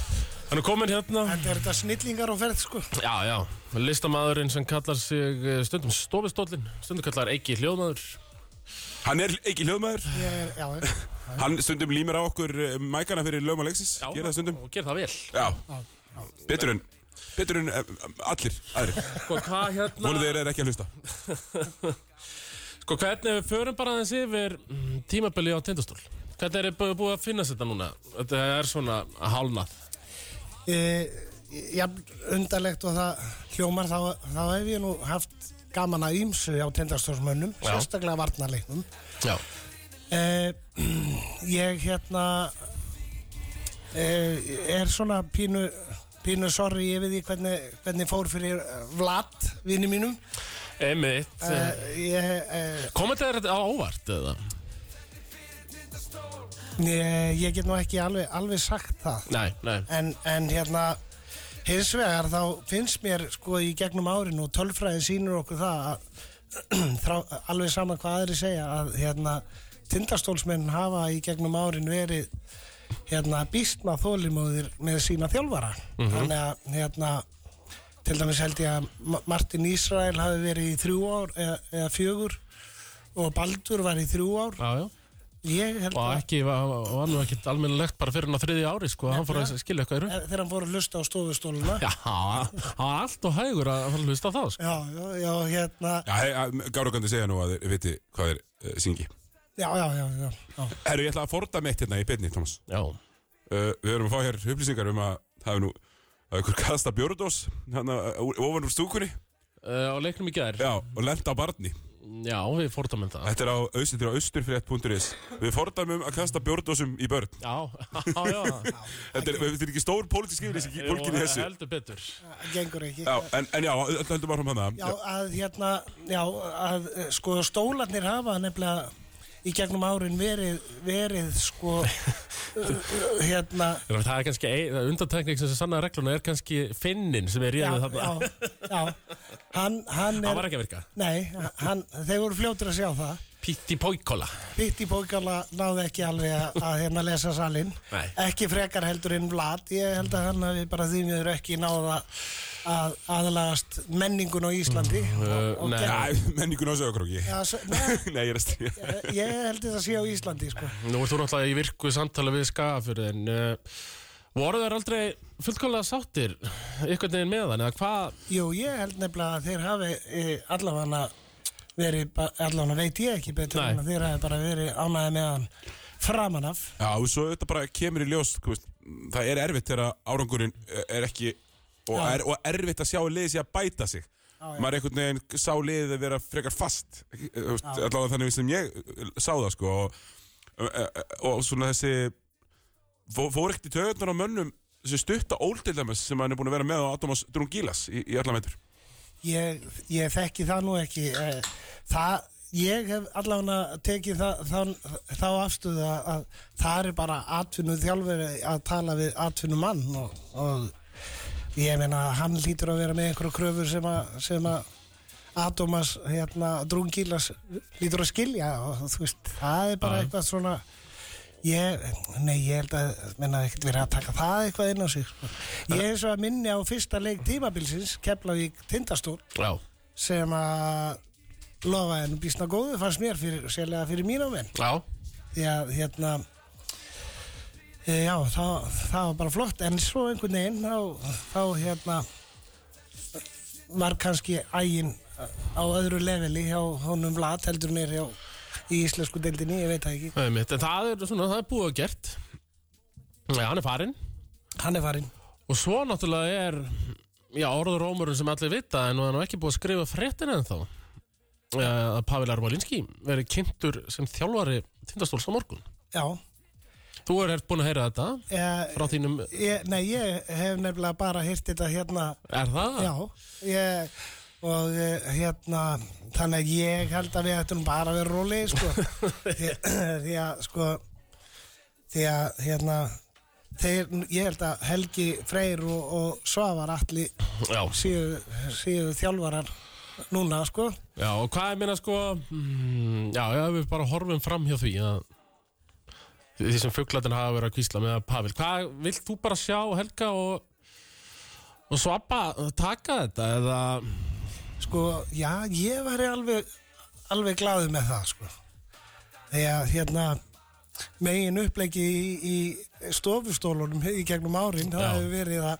Hann er komin hérna Þetta er þetta snillingar á ferð sko Já, já, listamæðurinn sem kallar sig eh, stundum stofistólin Stundum kallar Eiki hljóðmaður Hann er ekki hljóðmaður. Ég er, já, Hann stundum límir á okkur uh, mækana fyrir lögum Alexis. Gera það stundum. Og ger það vel Já. Betur en, betur en uh, allir aðrir. Sko, hvað hérna Vonið þeir eru ekki að hlusta. Sko, hvernig við förum bara aðeins yfir mm, tímabili á tindastól Hvernig er þið búið að finna þetta núna? Þetta er svona hálnað e, Já, undarlegt og það hljómar þá, þá hef ég nú haft gaman að ímsu á tindastórsmönnum Já. Sérstaklega varnarleiknum Já e, Ég hérna e, er svona pínu pínu sorry yfir því hvernig, hvernig fór fyrir Vlad, vini mínum. Einmitt. E, ég, e, Komið þetta á óvart eða? ég, ég get nú ekki alveg, alveg sagt það. Nei, nei. En, en hérna hins vegar þá finnst mér sko í gegnum árin og tölfræði sýnur okkur það að alveg sama hvað aðri segja að hérna tindastólsmenn hafa í gegnum árin verið hérna býstna þólimóðir með sína þjálfara. Þannig að hérna til dæmis held ég að Ma- Martin Ísrael hafi verið í þrjú ár eða, eða fjögur og Baldur var í þrjú ár. Já, já. Ég held Og að ekki, var, nú ekkert almennilegt bara fyrir hann á þriði ári sko Hann fór að skilja eitthvað í raun. Þegar hann fór að hlusta á stofustóluna. Já, hann var allt og hægur að fara að hlusta á það sko. Já, já, já, hérna hey, Gárugandi segja nú að þeir viti hvað þeir uh, syngi. Já, já, já, já, já. Herru, ég ætla að forda mitt hérna í beinni, Thomas. Já Uh, við erum að fá hér upplýsingar um að það hefur nú það hefur ykkur kasta björndós hérna uh, ofan úr stúkunni uh, Á leiknum í gær já, og lenda á barni. Já, við fordamum það Þetta er á, er á austurfrétt.is. Við fordæmum að kasta björndósum í börn. Já, já, já Þetta er, þetta er ekki stór pólitísk yfirlýsing í fólkinni þessu. Heldur betur Það gengur ekki. Já, en, en já, öll höldum áfram hana. Já, að hérna, já, að sko stólarnir hafa nefnilega í gegnum árin verið, verið sko, uh, uh, hérna, Það er kannski undantekning sem sanna regluna er kannski finnin sem er já, réðið þarna. já, já, hann, hann er, var ekki að virka. Nei, hann, þeir voru fljótur að sjá það. Pitti Póikola Pitti Pókala náði ekki alveg að, að hérna lesa salin Nei. ekki frekar heldur en Vlad ég held að hann hafi bara því miður ekki náða að aðlagast menningun á Íslandi og, og nei. gerði- Æ, menningun á sögurkróki. Já, svo, nei, Nei, ég er að stríða. ég, held þetta að sé á Íslandi sko. Nú ert þú náttúrulega í virku samtala við skafur en uh, voru þeir aldrei fullkomlega sáttir einhvern veginn með hann eða hvað Jú, ég held nefnilega að þeir hafi e, allavega verið, allavega veit ég ekki betur Nei. en að þeir hafi bara verið ánæði með hann framan af Já, og svo þetta bara kemur í ljós, veist, það er erfitt þegar árangurinn er ekki, og, Já. er, og erfitt að sjá liðið sér að bæta sig. já. Maður einhvern veginn sá liðið að vera frekar fast, þú veist, allavega þannig sem ég uh, sá það, sko, og, og, og svona þessi, fó- fór ekkert í töðunar á mönnum, þessi stutta óldildæmis sem hann er búin að vera með á Atomas Drungilas í, í alla meitur. Ég, ég þekki það nú ekki e, það ég hef allavega tekið það, þá, þá afstöðu að, að það er bara atvinnu þjálfur að tala við atvinnu mann og, og ég meina hann lítur að vera með einhverju kröfur sem að, sem að Atomas hérna, Drungilas lítur að skilja og þú veist, það er bara Já. eitthvað svona ég, nei ég held að menna ekkert verið að taka það eitthvað inn á sig sko. ég er svo að minni á fyrsta leik tímabilsins, Keflavík Tindastól Já, sem að lofa en býstna góðu fannst mér fyrir, sérlega fyrir mín á menn. Já, því að hérna e, já, það, það var bara flott. En svo einhvern veginn þá, þá hérna var kannski ægin á öðru leveli hjá honum Vlad heldur nýr hjá í íslensku deildinni, ég veit það ekki. Einmitt. en það er svona, það er búið að gert. Já, hann er farinn. Hann er farinn. Og svo náttúrulega er já, orður rómurinn sem allir vita en nú er ekki búið að skrifa fréttin en þá. Að Pavel Arvalinski verið kynntur sem þjálfari tindastóls á morgun. Já, Þú er búin að heyra þetta e, frá þínum, ég, nei, ég hef nefnilega bara hýrt þetta hérna. Er það? Já, ég, og uh, hérna þannig að ég held að við ættum bara að vera rólegir sko. Því, því að sko því að hérna þeir, ég held að Helgi Freyr og, og Svavar allir séu, séu þjálfarar núna sko. Já, og hvað er minna sko mm, Já, já, við bara horfum fram hjá því að því sem fugglatin hafa verið að kvísla með að Pavel Hvað, vilt þú bara sjá Helga og og svappa, taka þetta eða sko, já, ég væri alveg alveg glaður með það sko að hérna megin upplegi í, í stofustólunum í gegnum árin, það Já. hefur verið að,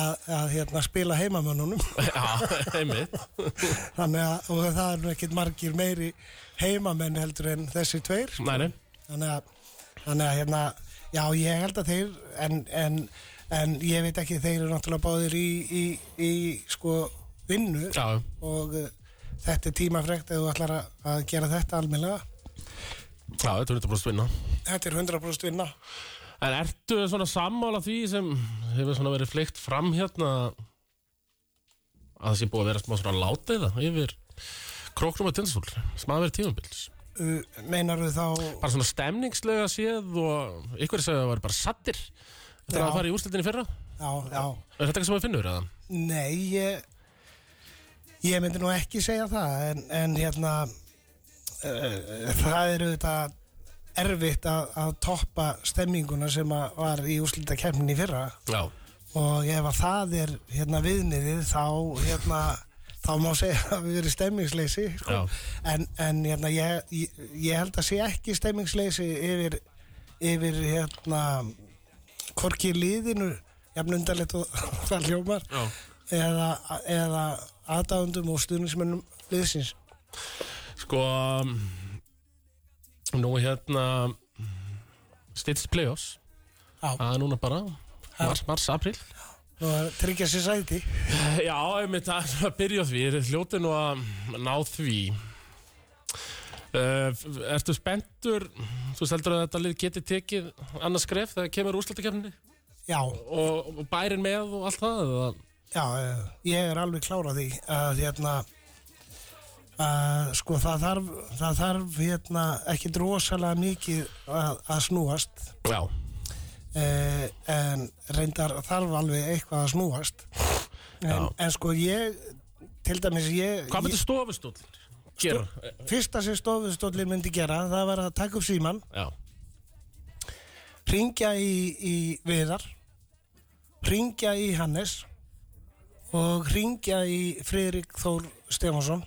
að, að hérna, spila heimamönnunum þannig að, og það er nú ekkert margir meiri heimamenn heldur en þessi tveir sko. Nei, nei, þannig að, þannig að hérna, já ég held að þeir en, en, en ég veit ekki þeir eru náttúrulega báðir í, í, í sko vinnu já, og uh, þetta er tímafrekt ef þú ætlar að, að gera þetta almennilega. Já, þetta er 100% vinna. Þetta er 100% vinna. En ertu svona sammála því sem hefur svona verið fleikt fram hérna að það sé búið að vera smá svona láteiða yfir króknum sem að vera tímabils? Uh, meinar þú þá bara svona stemningslega séð og ykkur segja að það var bara sattir eftir Já. að fara í úrslitinni fyrra? Já, já, Er þetta eitthvað sem við finnur eða? nei ég, ég myndi nú ekki segja það en, en hérna uh, það er auðvitað erfitt að, að toppa stemminguna sem var í úrslita kemnin í fyrra. Já, og ef að það er hérna viðniðið þá hérna þá má segja að við verið stemmingsleysi sko. En, en hérna ég, ég, ég held að sé ekki stemmingsleysi yfir, yfir hérna hvorki liðinu jafn undarlegt og það hljómar já. eða, eða aðdáðundum og stuðnismönnum liðsins? Sko Nú hérna Stitts Playoffs. Það er núna bara Mars, mars, april og að tryggja sér sæti. Já, það er að byrja því. Er hljótið nú að ná því. Uh, Ertu spenntur? Þú heldur að þetta lið geti tekið annars skref þegar kemur úrslutakefni já, og, og bærin með og allt það eða? Já, eh, ég er alveg klára því að hérna að sko það þarf það þarf hérna ekki drosalega mikið að, að snúast. Já, eh, en reyndar þarf alveg eitthvað að snúast. En, en sko ég til dæmis ég, hvað myndir stofustóll gera? ég fyrsta sem stofustólinn myndi gera það var að taka upp síman Já, ringja í, í Viðar ringja í Hannes og ringja í Friðrik Þór Stefánsson.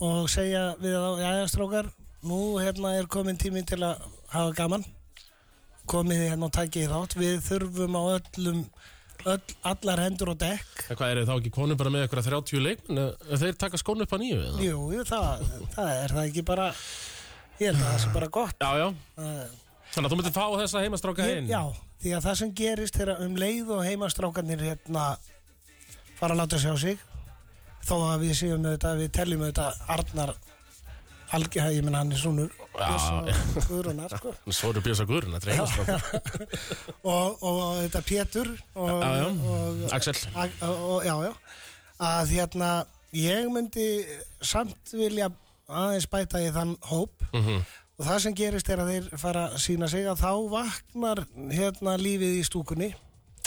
Og segja við þá, jæja strókar nú hérna er komin tími til að hafa gaman. Komið þið hérna og takið þátt. Við þurfum á öllum öll, allar hendur og dekk. En hvað er þá ekki konum bara með eitthvað 30 leikmenn? Ef þeir taka skónu upp að nýju eða? jú, jú, það, það er það ekki bara ég held að það sé bara gott. Já, já, Það- þannig að þú myndir fá þessa heimastráka ég, inn? já, því að það sem gerist þegar um leið og heimastrákarnir hérna fara að láta sjá sig þó að við séum auðvitað, við teljum auðvitað Arnar Algi, ég menn hann er svonur Já, Guðrunar, sko. Svo eru Björns og og, þetta Pétur og, Já, já. og, Axel. Og, já, já. Að hérna ég myndi samt vilja aðeins bæta í þann hóp. Mhm. Og það sem gerist er að þeir fara að sína sig að þá vaknar hérna lífið í stúkunni.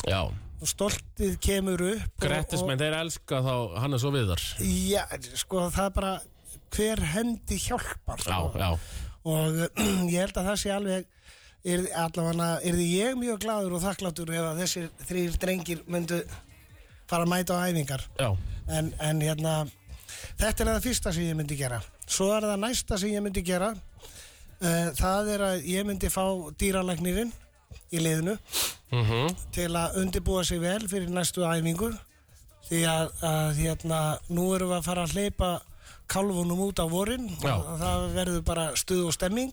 Já, og stoltið kemur upp Grettismenn, þeir elska þá hann er svo viðar. Og, já, sko það er bara hver hendi hjálpar Já, sko. já, og ég held að það sé alveg er, allavega er því ég mjög gladur og þakkláttur ef að þessir þrýr drengir myndu fara að mæta á æfingar. Já. En, en hérna þetta er það fyrsta sem ég myndi gera. Svo er það næsta sem ég myndi gera það er að ég myndi fá dýralæknirinn í liðinu mm til að undirbúa sig vel fyrir næstu æfingu. Því að, að hérna, nú erum við að fara að hleypa kálfunum út á vorin. Og það verður bara stuð og stemming.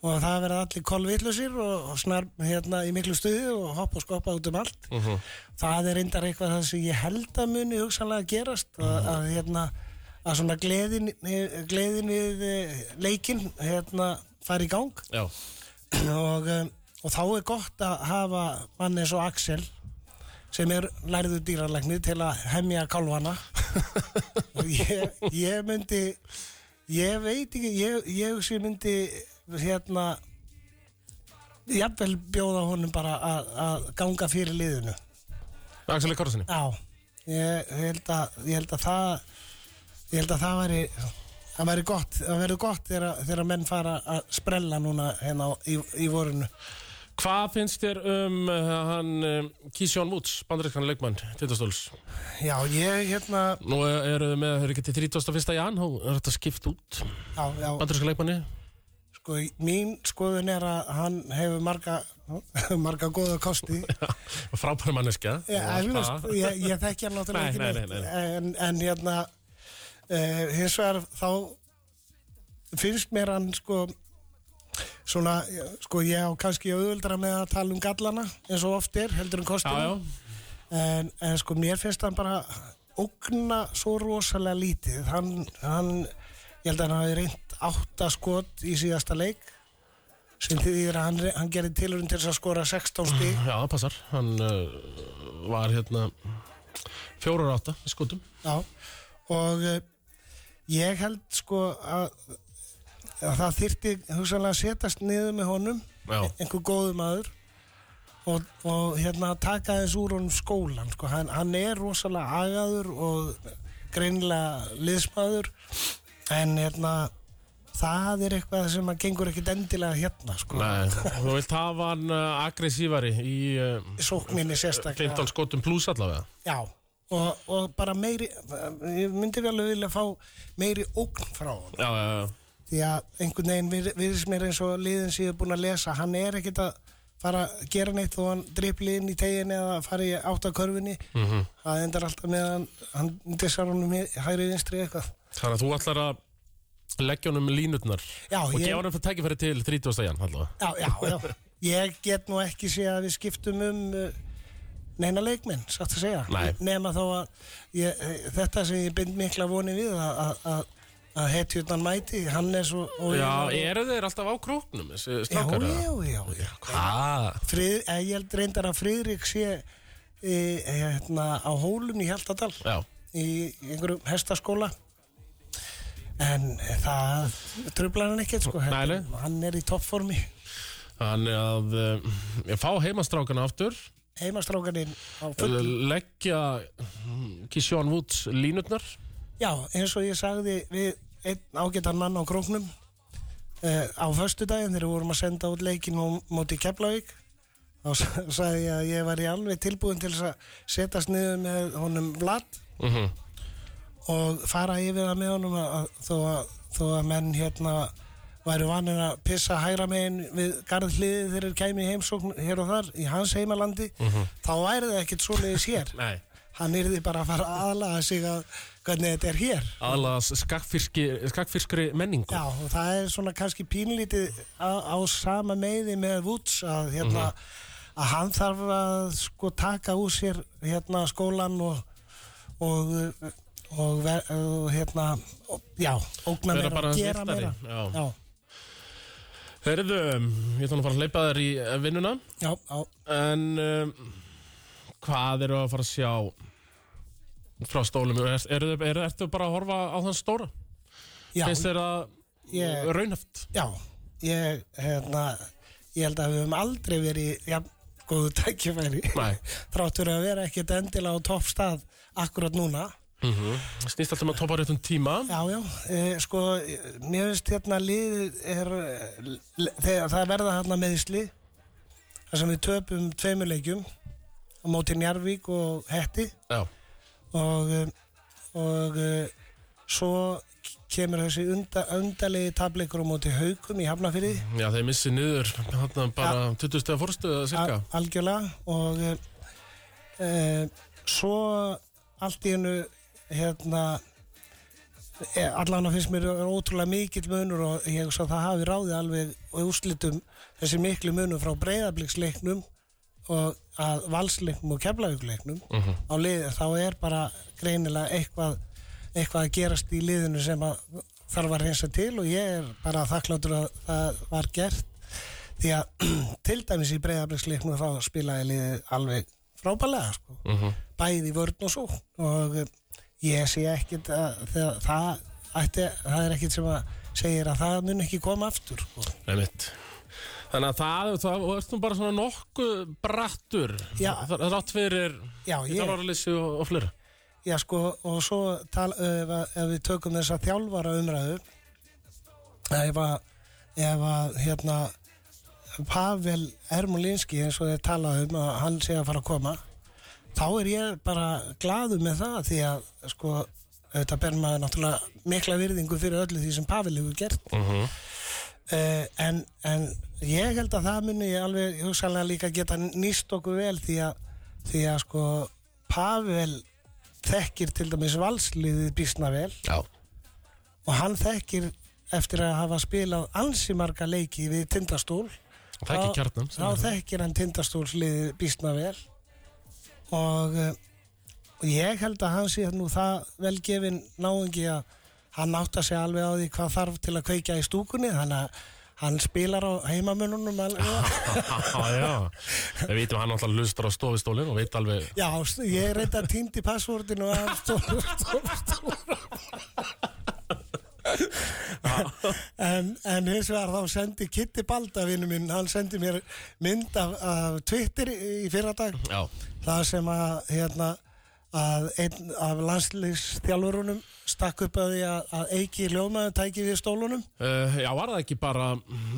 Og það verður allir kolvillusir og, og snar hérna í miklu stuði og hoppa og skoppa út um allt. Mhm. það er reyndar eitthvað það sem ég held að muni hugsanlega gerast. Að, að hérna að svona gleðin, gleðin við eh, leikinn hérna fari í gang. Og, um, og þá er gott að hafa mann eins og Axel sem er lærður dýralæknir til að hemja kálvana og ég, ég myndi ég veit ekki ég, ég sem myndi hérna jafnvel bjóða honum bara að, ganga fyrir liðinu. Axel Korsinni Já, ég held að, ég held að það ég held að það væri það væri gott, gott þegar, þegar menn fara að sprella núna hérna í, í vorinu. Hvað finnst þér um uh, hann um, Kísjón Woods, bandarískan leikmann Tindastóls? Já, ég hérna Nú eru þið með, eru ekki til 31. jan Þú er þetta skipt út. Bandarískan leikmanni? Sko, mín skoðun er að hann hefur marga marga góða kosti. Frábær manneskja. Ég, ég, ég þekki hann náttúrulega Nei, ekki nei, nei, neitt En, en hérna hins vegar þá finnst mér hann sko svona, sko ég á kannski auðvöldra með að tala um gallana eins og oft er, heldur um já, En, en sko mér finnst hann bara ógna svo rosalega lítið. Hann, hann ég held að hann hafi reynt átta skot í síðasta leik sem þýðir að hann, hann gerir tilurinn til að skora 16 stík já, það passar. Hann uh, var hérna fjórar átta í skotum. Já, og uh, ég held sko að, að það þyrfti hugsanlega að setjast niður með honum Já, einhver góðu maður og, og hérna taka þess úr honum skólan sko. hann, hann er rosalega agaður og greinilega liðsmaður en hérna það er eitthvað sem að gengur ekkit endilega hérna sko. nei, þú vilt hafa hann uh, aggressívari í uh, sókninni sérstaklega 15 skotum pluss allavega Já, og, og bara meiri ég myndi vel að vilja fá meiri ógn frá hann Já, já, já. Því að einhvern veginn vir- virðist mér eins og liðin sem ég er búin að lesa. Hann er ekkit að fara að gera neitt þó hann dripli inn í tegin eða fara í áttakörfinni mm Mhm. það endar alltaf með hann, hann dissar honum í hægri vinstri eitthvað. Þannig að þú ætlar að leggja honum línutnar Já, og ég- gefa honum fyrir tækifæri til 30. jan já, já, já, ég get nú ekki sé að við skiptum um uh, neina leikmenn, satt að segja Nei. nema þó að ég, eh, þetta sem ég bind mikla voni við að, hetjurnan mæti hann er svo og Já, eru þeir alltaf á króknum þessi já, strákar? já, já, já. Hvað? Frið, eh, ég held reyndar að Friðrik sé e, hérna, á hólum í Hjaltadal Já, í einhverjum hestaskóla en það trublar hann ekkert sko nei. hann er í toppformi þannig að ég fá heimastrákana aftur heimastrákaninn á full leggja Kisjón Woods línutnar já, eins og ég sagði við einn ágættan mann á króknum uh, á föstudaginn þegar við vorum að senda út leikin á móti Keflavík þá sa- sagði ég að ég var í alveg tilbúin til að setjast niður með honum Vlad mm -hmm. og fara yfir það með honum að, þó, að, þó að menn hérna væru vanir að pissa hægra megin við garðliði þegar þeir kæmi í heimsókn hér og þar í hans heimalandi þá væri það ekkert svoleiðis hér. Hann yrði bara að fara að aðlaga sig að hvernig þetta er hér. Aðlaðas skakfyrskri menningu. Já, og það er svona kannski pínlítið á, á sama meði með Woods að hérna að hann þarf að sko taka úr sér hérna skólan og og, og, ver, og hérna og, já, ógna meira gera meira. Já. já, Heyrðu, ég ætla nú að fara að hleypa þér í eh, vinnuna já, já. En um, hvað eru að fara að sjá frá stólum? Er, er, er, ertu bara að horfa á þann stóra? já, Finnst þér að ég, raunhæft? já ég, hérna, ég held að við höfum aldrei verið ja, góðu tækifæri þráttur að vera ekkert endilega á toppstað akkurat núna mm Snýst alltaf með að topa réttum tíma. Já, já, e, sko, mér finnst hérna liðið er, le- þegar það verða hérna meðsli, þar sem við töpum tveimur leikjum á móti Njarvík og Hetti. Já, og, eh, og eh, svo kemur þessi unda, undalegi tableikur á móti Haukum í Hafnafyrði, já þeir missi niður þarna bara 20 stegar fórstuða cirka al, algjörlega. Og e, e, svo allt í hennu hérna e, allan að finnst mér ótrúlega mikill munur og ég hugsa að það hafi ráðið alveg og úrslitum þessi miklu munur frá breyðabliksleiknum og að valsleiknum og keflaugleiknum á liði þá er bara greinilega eitthvað eitthvað að gerast í liðinu sem að þarf að reynsa til og ég er bara þakkláttur að það var gert því að til dæmis í breyðabliksleiknum þá spilaði liðið alveg frábælega sko. Mhm. bæði í vörn og svo og ég sé ekkit að það, það, ætti, það er ekkit sem að segir að það mun ekki koma aftur sko. Þannig að það, það nú bara svona nokkuð brattur Já. Það er rátt fyrir þjálfaralyssi og, og fleira Já sko og svo tal, ef, að- ef við tökum þessa þjálfara umræðu ef að, ef að hérna Pavel Ermolinski eins og þeir talað um að hann sé að fara að koma þá er ég bara gladur með það því að sko þetta ber maður náttúrulega mikla virðingu fyrir öllu því sem Pavel hefur gert. Uh -huh. uh, en, en ég held að það muni ég alveg hugsanlega líka geta nýst okkur vel því að, því að sko Pavel þekkir til dæmis valsliðið býstna vel. Já, og hann þekkir eftir að hafa spilað ansi marga leiki við tindastól. Þá þekkir hann tindastólsliðið býstna vel og, uh, og ég held að hann sé nú það velgefin náungi að hann átta sig alveg á því hvað þarf til að kveikja í stúkunni þannig að hann spilar á heimamönunum alveg. Já, Við vitum að hann alltaf lustar á stofistólinn og veit alveg Já, ég reynda týndi passvordinu af stóru, stóru, stóru. En, en hins vegar þá sendi Kitty Balda vinnu minn, hann sendi mér mynd af, af Twitter í fyrradag. Já, það sem að hérna að einn af landslýstjálfurunum stakk upp að því að, að eiki ljómaður tæki við stólunum. Uh, já var það ekki bara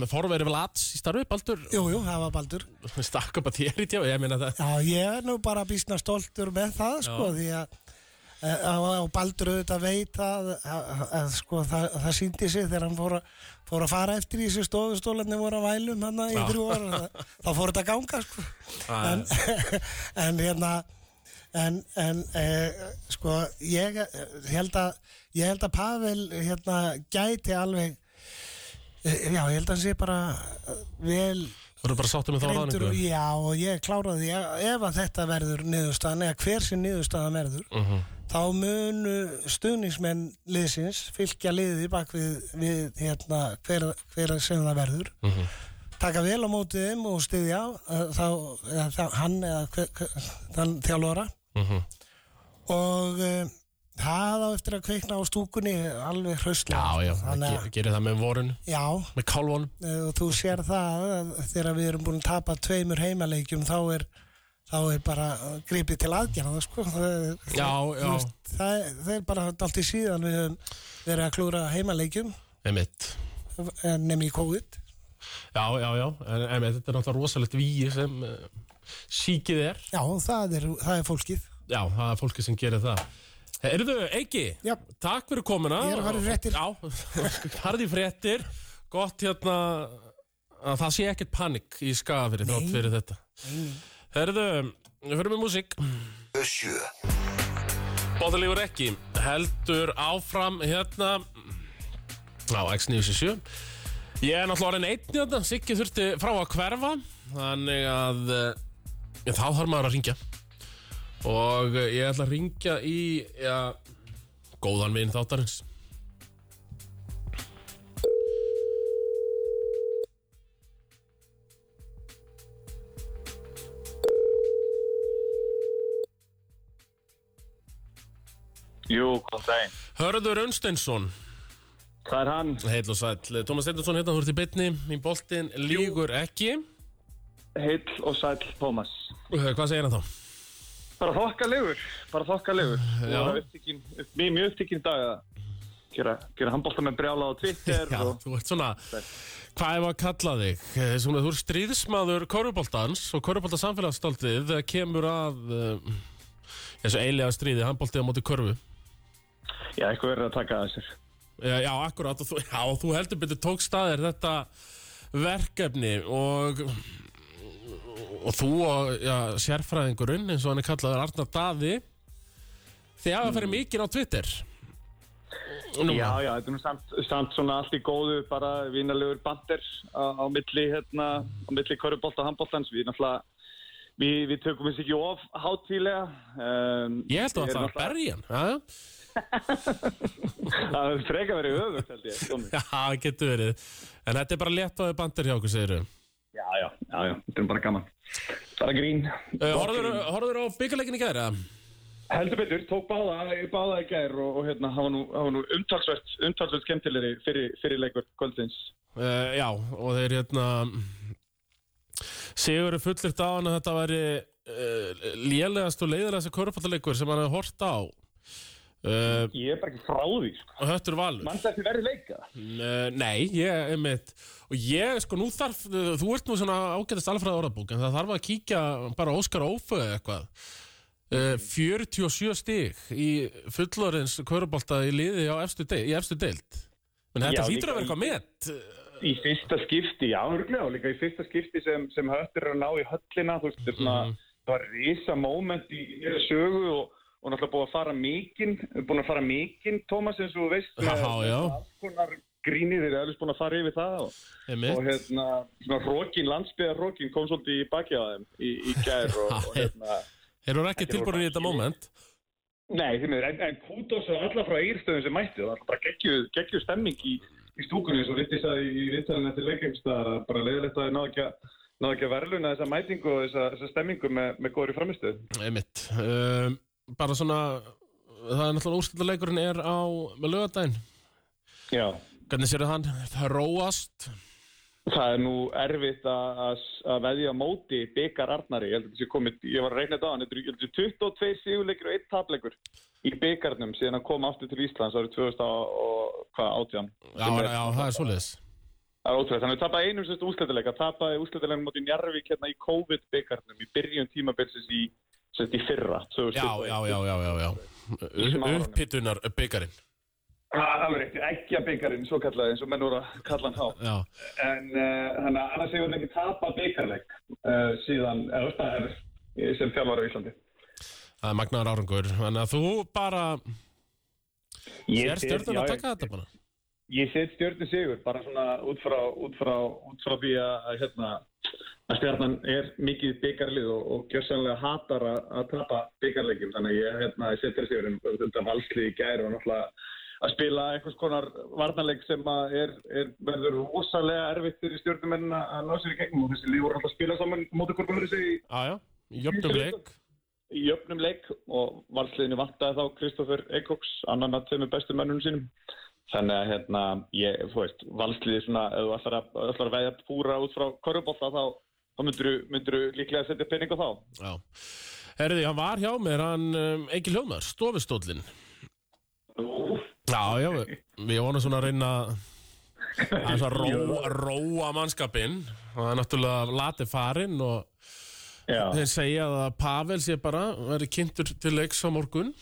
með forveri Vlads í starfi, Baldur? Jú, jú, það var Baldur. Stakk upp að þér í tjá, ég meina það. Já, ég er nú bara býstna stoltur með það, sko, því að eh, að- og Baldur auðvitað veit að, að, að sko, það, það síndi sig þegar hann fór að, fór að fara eftir í þessu stofustólarni voru að vælum hann í þrjú ára, þá fór þetta að ganga sko. En, en hérna en, en eh, sko ég eh, held að ég held að Pavel hérna gæti alveg eh, já, ég held að hann sé bara eh, vel Þú eru bara sáttum með þá ráðningu já og ég kláraði ef, ef að þetta verður niðurstaðan eða hver sem niðurstaðan verður Mhm. Þá munu stuðningsmenn liðsins fylgja liði bak við, við hérna, hver, hver sem það verður. Mhm. taka vel á mótið þeim og styðja uh, þá, eða, þá, hann eða þann þjálfara. Mhm. og uh, það á eftir að kveikna á stúkunni alveg hraustlega. Já, já, Þannig að- ge- gerir það með vorun já, með kálvonum Eh, og þú sér það að þegar við erum búin að tapa tveimur heimaleikjum þá er, þá er bara gripið til aðgerða sko. það, það, það er bara allt í síðan við höfum verið að klúra heimaleikjum. Nefn í COVID. Já, já, já, en, en þetta er náttúrulega rosalegt víi sem uh, síkið er. Já, það er, það er fólkið. Já, það er fólki sem gerir það. Erðu, Eiki, Já. takk fyrir komuna. Ég er að fara í fréttir. Já, farði í fréttir. Gott hérna að það sé ekkert panik í skafiri þátt fyrir þetta Herðu, við fyrir með músík. Bóðalígur ekki. Heldur áfram hérna á X97 Ég er náttúrulega orðin einn hérna Siggi þurfti frá að hverfa þannig að eh, þá þarf maður að ringja og eh, ég ætla að ringja í ja, góðan vinn þáttarins Jú, kom daginn. Hörður Unsteinsson Það er hann, Heil og sæll, Tómas Steindorsson hérna, þú ert í bytni í boltin lígur ekki heill og sæll Tómas. Uh, Hvað segir hann þá? Bara þokkalegur, bara þokkalegur. Já. Og upptíkin, upp, mjög, mjög upptíkin dag að gera, gera handbólta með brjála á Twitter Já, og þú ert svona, hvað er að kalla þig? Eh, Svona, þú ert stríðismadur korfuboltans og korfubolta samfélagsstaldið þegar kemur að þessu eilega stríði, handboltið á móti korfu. Já, eitthvað verður að taka að sér. Já, já, akkurát, og þú, já, og þú heldur betur tók staðir þetta verkefni og, og þú og já, sérfræðingurinn, eins og hann er kallaður Arnar Daði, þið hafa farið mikið á Twitter. Núna. Já, já, þetta er samt, samt svona allt í góðu, bara vinalegur bandir á, á milli, hérna, á milli korfbólta og handbóltans. Við náttúrulega, við, við tökum þessi ekki of hátílega. Um, Ég held að það var berjan, já? Það er freka verið öfugt, held ég. Já, það getur verið. En þetta er bara létt á þau bandir hjá okkur, segir Já, já, já, já, þetta er bara gaman. bara grín. Uh, Horður á byggarleikin í gæri? Heldur betur, tók báða, báða í gær og, og hérna, hann var nú, nú umtalsvert, umtalsvert skemmtilegri fyrir, fyrir leikur kvöldsins. Uh, já, og þeir hérna Sigur er fullirt á hann að þetta væri uh, lélegast og leiðilegast korfaldaleikur sem hann hefði hort á uh, Ég er bara ekki frá því, sko. og höttur valur. Mann þetta verið leika. uh, Nei, ég er mitt og ég, sko, nú þarf þú ert nú svona ágætast alfræða orðabók en það þarf að kíkja bara Óskar Ófö eða eitthvað. Uh, 47 stig í fullorins korfbalda í liði á efstu deil, í efstu deild. Menn þetta Já, hlýtur að vera eitthvað met. Í fyrsta skipti, já, örglega, og líka í fyrsta skipti sem, sem höttur er að ná í höllina, þú veist, þetta er svona, það var risa moment í í sögu og, og náttúrulega búið að fara mikinn, búin að fara mikinn, Tómas, eins og veist, já. alls konar grínið, þeir eru alveg búin að fara yfir það og, og hérna, svona rókin, landsbyðar rókin kom svolítið í baki á þeim í, í gær og, og hérna, Þeir eru ekki tilbúin í þetta moment Nei, því miður, en, en kútos og alla frá eirstöðum sem mætti, það var bara geggjuð geggju stemming í, í stúkunni eins og Vitti sagði í vittalinn eftir leikengstaðar að bara leiðilegt að þið náðu ekki að náðu ekki að verðluna þessa mætingu og þessa, þessa stemmingu með, með góðri framistöð. Einmitt um, Bara svona Það er náttúrulega úrslutaleikurinn er á með lögadaginn Já. Hvernig sér hann? Það róast. Það er nú erfitt að, að, að veðja móti byggar Arnari, ég held að þetta sé komið, ég var að reyna þetta á hann, þetta að eru 22 sigurleikir og 1 tapleikur í byggarnum síðan hann kom aftur til Íslands árið 2018. Já, já, það er svoleiðis. Það er ótrúlega, þannig að tapaði einum sérst úrsletileika, tapaði úrsletileikum móti Njarvík hérna í COVID-byggarnum í byrjun tímabilsins í, sérst í fyrra. Já, já, já, já, já, já. Upphitunar byggarinn Það er rétt, ekki að byggarinn, svo kallaði eins og menn voru að kalla hann. Já, En uh, þannig að annars hefur hann ekki tapað byggarleik uh, síðan, er eh, sem þjálfari á Íslandi. það er magnaður árangur að þú bara set- stjórnum að taka þetta bara Ég set stjórnum sigur, bara svona út frá, út frá, út frá því að, hérna, að stjórnan er mikið byggarlið og, og gjörsanlega hatar að, að tapa byggarleikim. Þannig að ég, hérna, ég set þér sigurinn, þetta valslið í gæri og náttúrulega að spila einhvers konar varnarleik sem er, er verður rosalega erfitt fyrir stjórnumenn að ná sér í gegnum og þessi líf voru alltaf að spila saman mótið hvort verður sig í í jöfnum leik í jöfnum leik og valsliðinu vantaði þá Kristoffer Eikoks, annan að þeim bestu mönnunum sínum. Þannig að hérna, ég, þú veist, valsliði svona, ef þú ætlar að, ætlar að veðja púra út frá korfbólta þá, þá myndur þú líklega að setja pening á þá. Já. Herði, hann var hjá mér, hann um, Egil Hjómar, stofustóllin Já, já, við, við vonum svona að reyna að róa, róa mannskapinn. Og það er náttúrulega latið farinn og Já. þeir segja að Pavel sé bara verið kynntur til leiks á morgun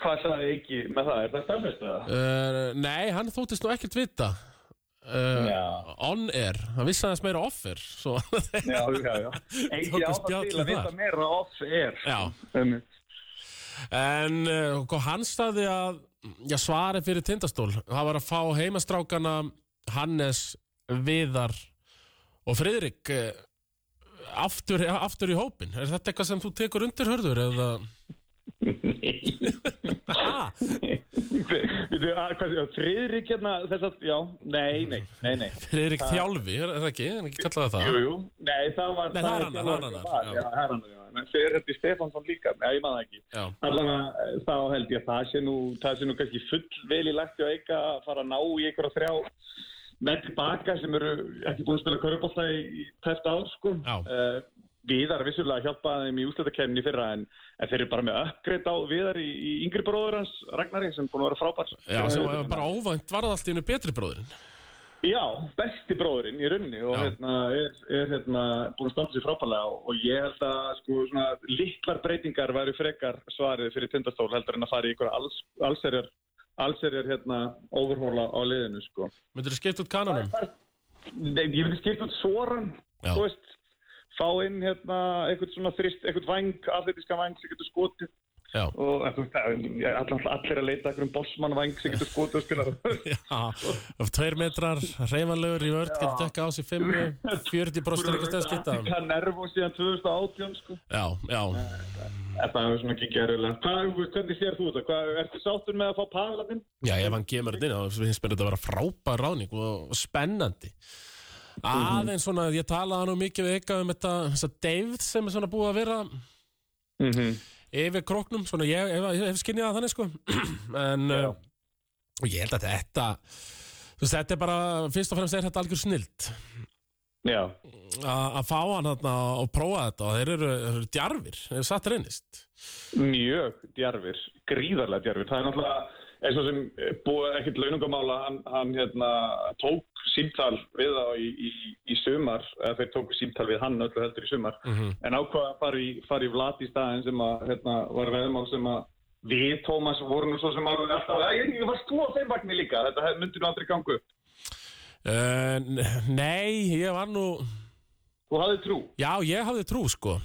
Hvað sagði ekki með það? Er það stafnist það? uh, Nei, hann þóttist nú ekkert vita uh. On air, hann vissi aðeins meira offer svo Já, já, já. Ekki Tóku á það spjall til að vita meira off. Já, Um, en uh, hann staði að já, svari fyrir tindastól það var að fá heimastrákana Hannes, Viðar og Friðrik uh, aftur, aftur í hópin er þetta eitthvað sem þú tekur undir hörður eða Ha? Friðrik hérna, þess að, já, nei, nei, nei, nei. Friðrik Þjálfi, er er það ekki? Er ekki kallað það? Jú, jú, nei, það var Nei, það er annar, það er var, já. Það er. En þeir held í Stefansson líka, nei, ég maður það ekki. Allavega, eh, þá held ég að það sé nú, það sé nú kannski full vel í lagt og eika að fara að ná í einhverja þrjá menn tilbaka sem eru ekki búin að spila körubólta í, í tæft ár, sko. Já. Viðar vissulega hjálpaði þeim í úsletakefni fyrra en, en þeir eru bara með uppgreitt á Viðar í, í yngri bróður hans, Ragnari, sem búin að vera frábær. já sem var bara óvænt var það allt í hennu betri bróðurinn Já, besti bróðurinn í runni og hérna, er, er hérna, búin að standa sér frábærlega og, og ég held að sko, svona, litlar breytingar væri frekar svarið fyrir tindastól heldur en að fara í ykkur alls, allserjar, allserjar hérna, overhóla á liðinu. Sko. Myndur þú skipta út kananum? Nei, ég vil skipta út svoran, Já. þú veist, fá inn hérna, eitthvað svona þrist, eitthvað væng, atletíska væng sem getur skotið Já, og það- allir, allir að leita eitthvað um bossmann væng sem getur skotið og spila já Tveir metrar, reyfanlegur í vörð getur dekka á sig fimmu 40 bróstur ekki stæð skipta Það er nervum síðan 2018 sko. Já, já Þetta er svona ekki gerðilega. Hvað, hvernig sér þú þetta? Ertu sáttur með að fá Pavla þinn? Já, ef hann kemur þetta inn þá finnst mér þetta að vera frábær ráðning og, og spennandi Aðeins svona, ég talaði nú mikið við eitthvað um þetta, þessa David sem er svona búið að vera Mhm. yfir króknum, svona ég, hef skinnið það þannig sko. En uh, og ég held að þetta þú veist, þetta er bara, fyrst og fremst er þetta algjör snild. Að fá hann þarna og prófa þetta og þeir eru, eru djarfir, þeir eru satt reynist mjög djarfir, gríðarlega djarfir. Það er náttúrulega eins og sem eh, búið ekkert launungamála, hann, hann hérna, tók símtal við þá í, í, í sumar, eða þeir tóku símtal við hann öllu heldur í sumar, en ákvaða að fara í, fara í vlat í staðin sem að, hérna, var veðmál sem að við, Tómas, vorum nú svo sem alveg alltaf, "Æ, ég varst þú á þeim vagnir líka, þetta myndi nú aldrei gangu. uh, Nei, ég var nú Þú hafði trú. já, ég hafði trú sko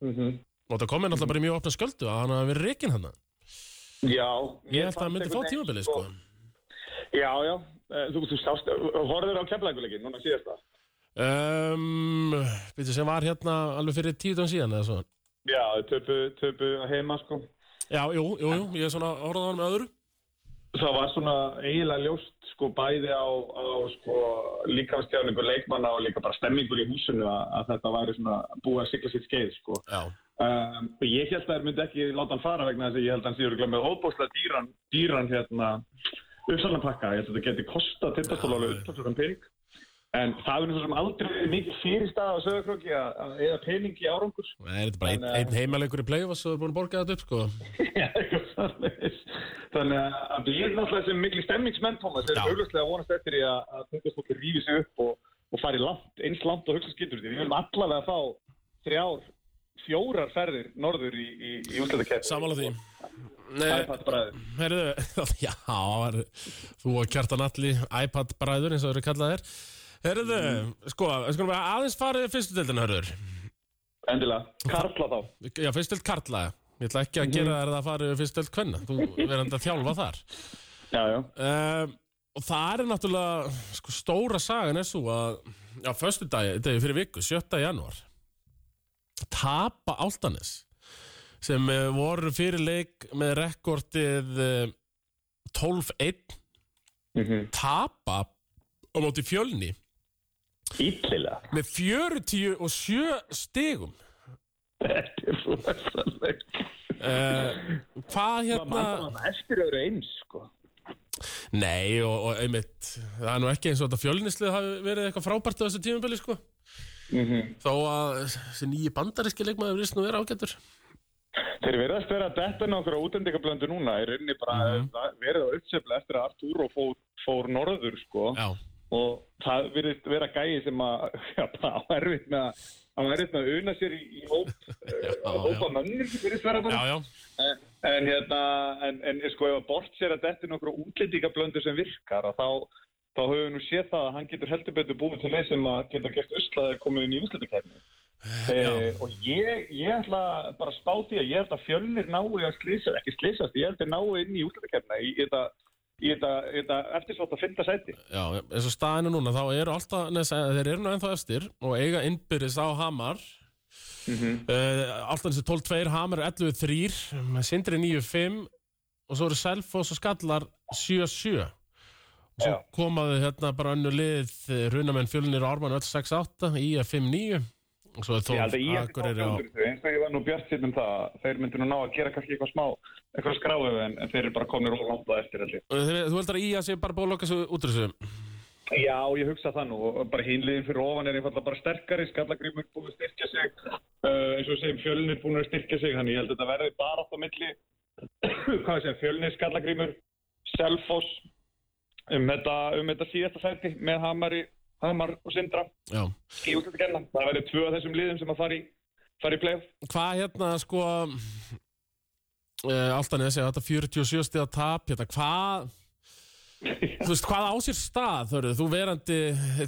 Mm -hmm. og það komið náttúrulega bara í mjög opna sköldu að hann hafi verið reikin hann Já. ég held að hann myndi fá tímabilið sko Já, já, Eh, þú, þú sást, horfður á keflækuleikin, núna síðast það. um, Býttu sem var hérna alveg fyrir tíu dán síðan eða svo Já, töpu, töpu heima, sko. Já, jú, jú, jú, ég er svona orðað á hann með öðru Það var svona eiginlega ljóst sko bæði á, á sko líkamstjáningu leikmanna og líka bara stemmingur í húsinu að, að þetta væri svona búið að sigla sitt skeið sko. Já, Um, og ég held að það myndi ekki láta hann fara vegna þess að ég held að hann séur glemmeð óbúslega dýran, dýran hérna uppsalanpakka. Ég held að þetta geti kostað tindastóla alveg uppsalan pening. En það er svo sem aldrei mikið fyrirstað á sögurkróki að, eða pening í árangur. Þetta er bara einn að- ein heimalegur í play-offs og þú er búin að borga þetta upp sko Já. Þannig að- við erum náttúrulega sem miklu stemmingsmenn, Thomas, Já. erum auðvitað að vonast eftir að, tundastólki rífi sig upp og, og fari langt, eins langt og hugsa skildur því. Við viljum allavega fá þrjár, fjórar ferðir norður í, í, í úsleitakeppni. Samála því Það er það bræður. Herðu, já, er, þú og Kjartan Alli iPad-bræður eins og eru kallaðir Herðu, sko, við skulum bara aðeins farið í fyrstu deildina, hörður Endilega. Karla þá. Já, fyrstu deild Karla Ég ætla ekki að gera þér það að farið í fyrstu deild Kvenna Þú verðandi að þjálfa þar Já, já. um, Og það er náttúrulega, sko, stóra sagan er svo að Já, fyrstu dagi, degi fyrir viku, 7. janúar Tapa Áltanes sem uh, voru fyrir leik með rekordið uh, 12-1 Mm tapa á móti fjölni Ítlilega. með 47 stigum Þetta er rosalegt. uh, hvað hérna það eftir öðru eins, sko. nei og, og einmitt það er nú ekki eins og þetta fjölnislið hafi verið eitthvað frábært á þessu tímabili sko Mm þó að þessi nýji bandaríski leikmaður virðist nú vera ágættur Þeir verðast vera að detta nokkur á útendingablöndu núna, er rauninni bara Mhm. það verið á uppsefla eftir að Arturo fór, fór norður, sko. já, Og það verðist vera gæi sem að, bara á erfitt með að, á erfitt með að una sér í, í hóp, Já, já, hópa já, En, en hérna, en, en sko, ef að bort sér að detta nokkur á útlendingablöndu sem virkar, að þá, þá höfum við nú séð það að hann getur heldur betur búið til leið sem að geta gert uslaðið komið inn í útlendingakeppni. Eh, og ég, ég ætla bara að spá því að ég held að fjölnir nái að slýsa, ekki slýsast, ég held að nái inn í útlæðakefna í þetta, í þetta, eftirsvátt að fynda sæti. já, eins og staðinu núna þá eru alltaf, neð, þeir eru nú ennþá efstir og eiga innbyrðis á Hamar Mhm. uh, alltaf þessi 12-2 Hamar 11-3 Sindri 9-5 og svo eru Selfoss og Skallar 7-7 og svo komaðu hérna bara önnu lið Runamenn fjölnir og Ármann öll 6-8 IF 5-9 og svo er þó að er á eins og ég var nú bjart sitt um það, þeir myndu nú ná að gera kannski eitthvað smá, eitthvað skráðu en, en þeir eru bara komin langt á eftir. Þú heldur að IA sé bara búið að loka svo út úr þessu? Já, ég hugsa það nú og bara hinliðin fyrir ofan er einfallega bara sterkari, skallagrímur búin að styrkja sig, uh, eins og við segjum fjölnir búin að styrkja sig, þannig ég held að þetta verði bara átt á milli, hvað við segjum, fjölnir, skallagrímur, selfoss, um þetta, um þetta síðasta sæti með Hamari, Hamar og Sindra Já í útlættikenna. Það verði tvö af þessum liðum sem að fara í, fara í play-off. Hvað hérna sko uh, Alltaf neði segja þetta 47 stíða tap hérna, hvað þú veist, hvað á sér stað þörðu, þú verandi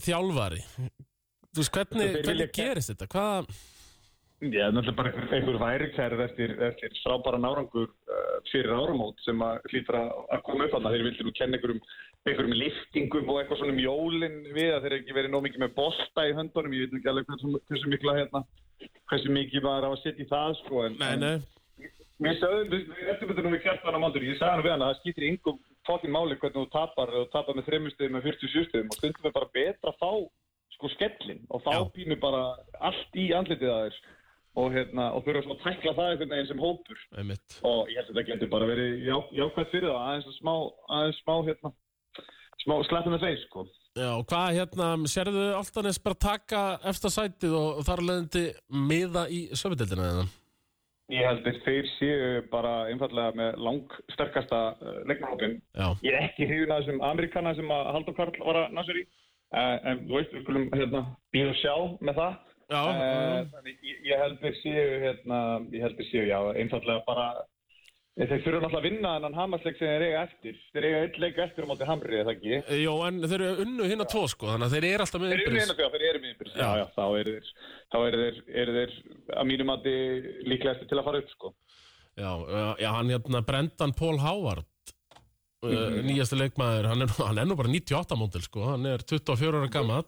þjálfari þú veist, hvernig, hvernig gerist þetta hvað, Já, náttúrulega bara einhver, værikærið eftir, eftir frábæra nárangur uh, fyrir áramót sem að hlýtra að koma upp að það. Þeir vildi nú kenna einhverjum, einhverjum liftingum og eitthvað svona um jólinn við að þeir ekki verið nóg mikið með bolta í höndunum. Ég veit nú ekki alveg hversu, hversu mikla hérna, hversu mikið var á að setja í það sko. En, nei, nei Mér sagðum, við við eftirbyttunum við kjartan á mándur, ég sagði hann við hann að það skýtir yngum fokkin máli hvernig þú tapar og tapar með þreymur stegum með 47 stegum og stundum er bara betra fá sko skellin og Já. pínu bara allt í andlitið að þér og, hérna, og þurfa svona að tækla það einhvern veginn sem hópur einmitt og ég held að þetta getur bara verið já, jákvæmt fyrir það, aðeins að smá, aðeins smá, hérna, smá slættum með þeir, sko. Já, og hvað hérna, sérðu Altanes bara taka eftir sætið og þar leðandi miða í sömudildina þeirna? Ég held að þeir séu bara einfallega með lang sterkasta uh, leikmannhópin. Ég er ekki hrifin að þessum Amerikana sem að Haldur Karl var að ná sér í, uh, en þú veist, við skulum hérna, býða sjá með það. já, já. þannig ég, held þeir séu, hérna, ég held þeir séu, já, einfallega bara, þeir þurfa náttúrulega að vinna þennan hamarsleik sem þeir eiga eftir. Þeir eiga eitt leik eftir á móti Hamri, eða ekki? Jó, en þeir eru unnu hinn að tvo sko, þannig að þeir eru alltaf með þegar þeir eru með innbyrðis. Já, Já. þá eru þeir, þá eru þeir, eru þeir að mínum að líklegasti til að fara upp, sko. Já, já, hann hérna Brendan Paul Howard uh, Mhm. nýjasti leikmaður, hann er, hann er nú bara 98 móndil sko, hann er 24 ára gammal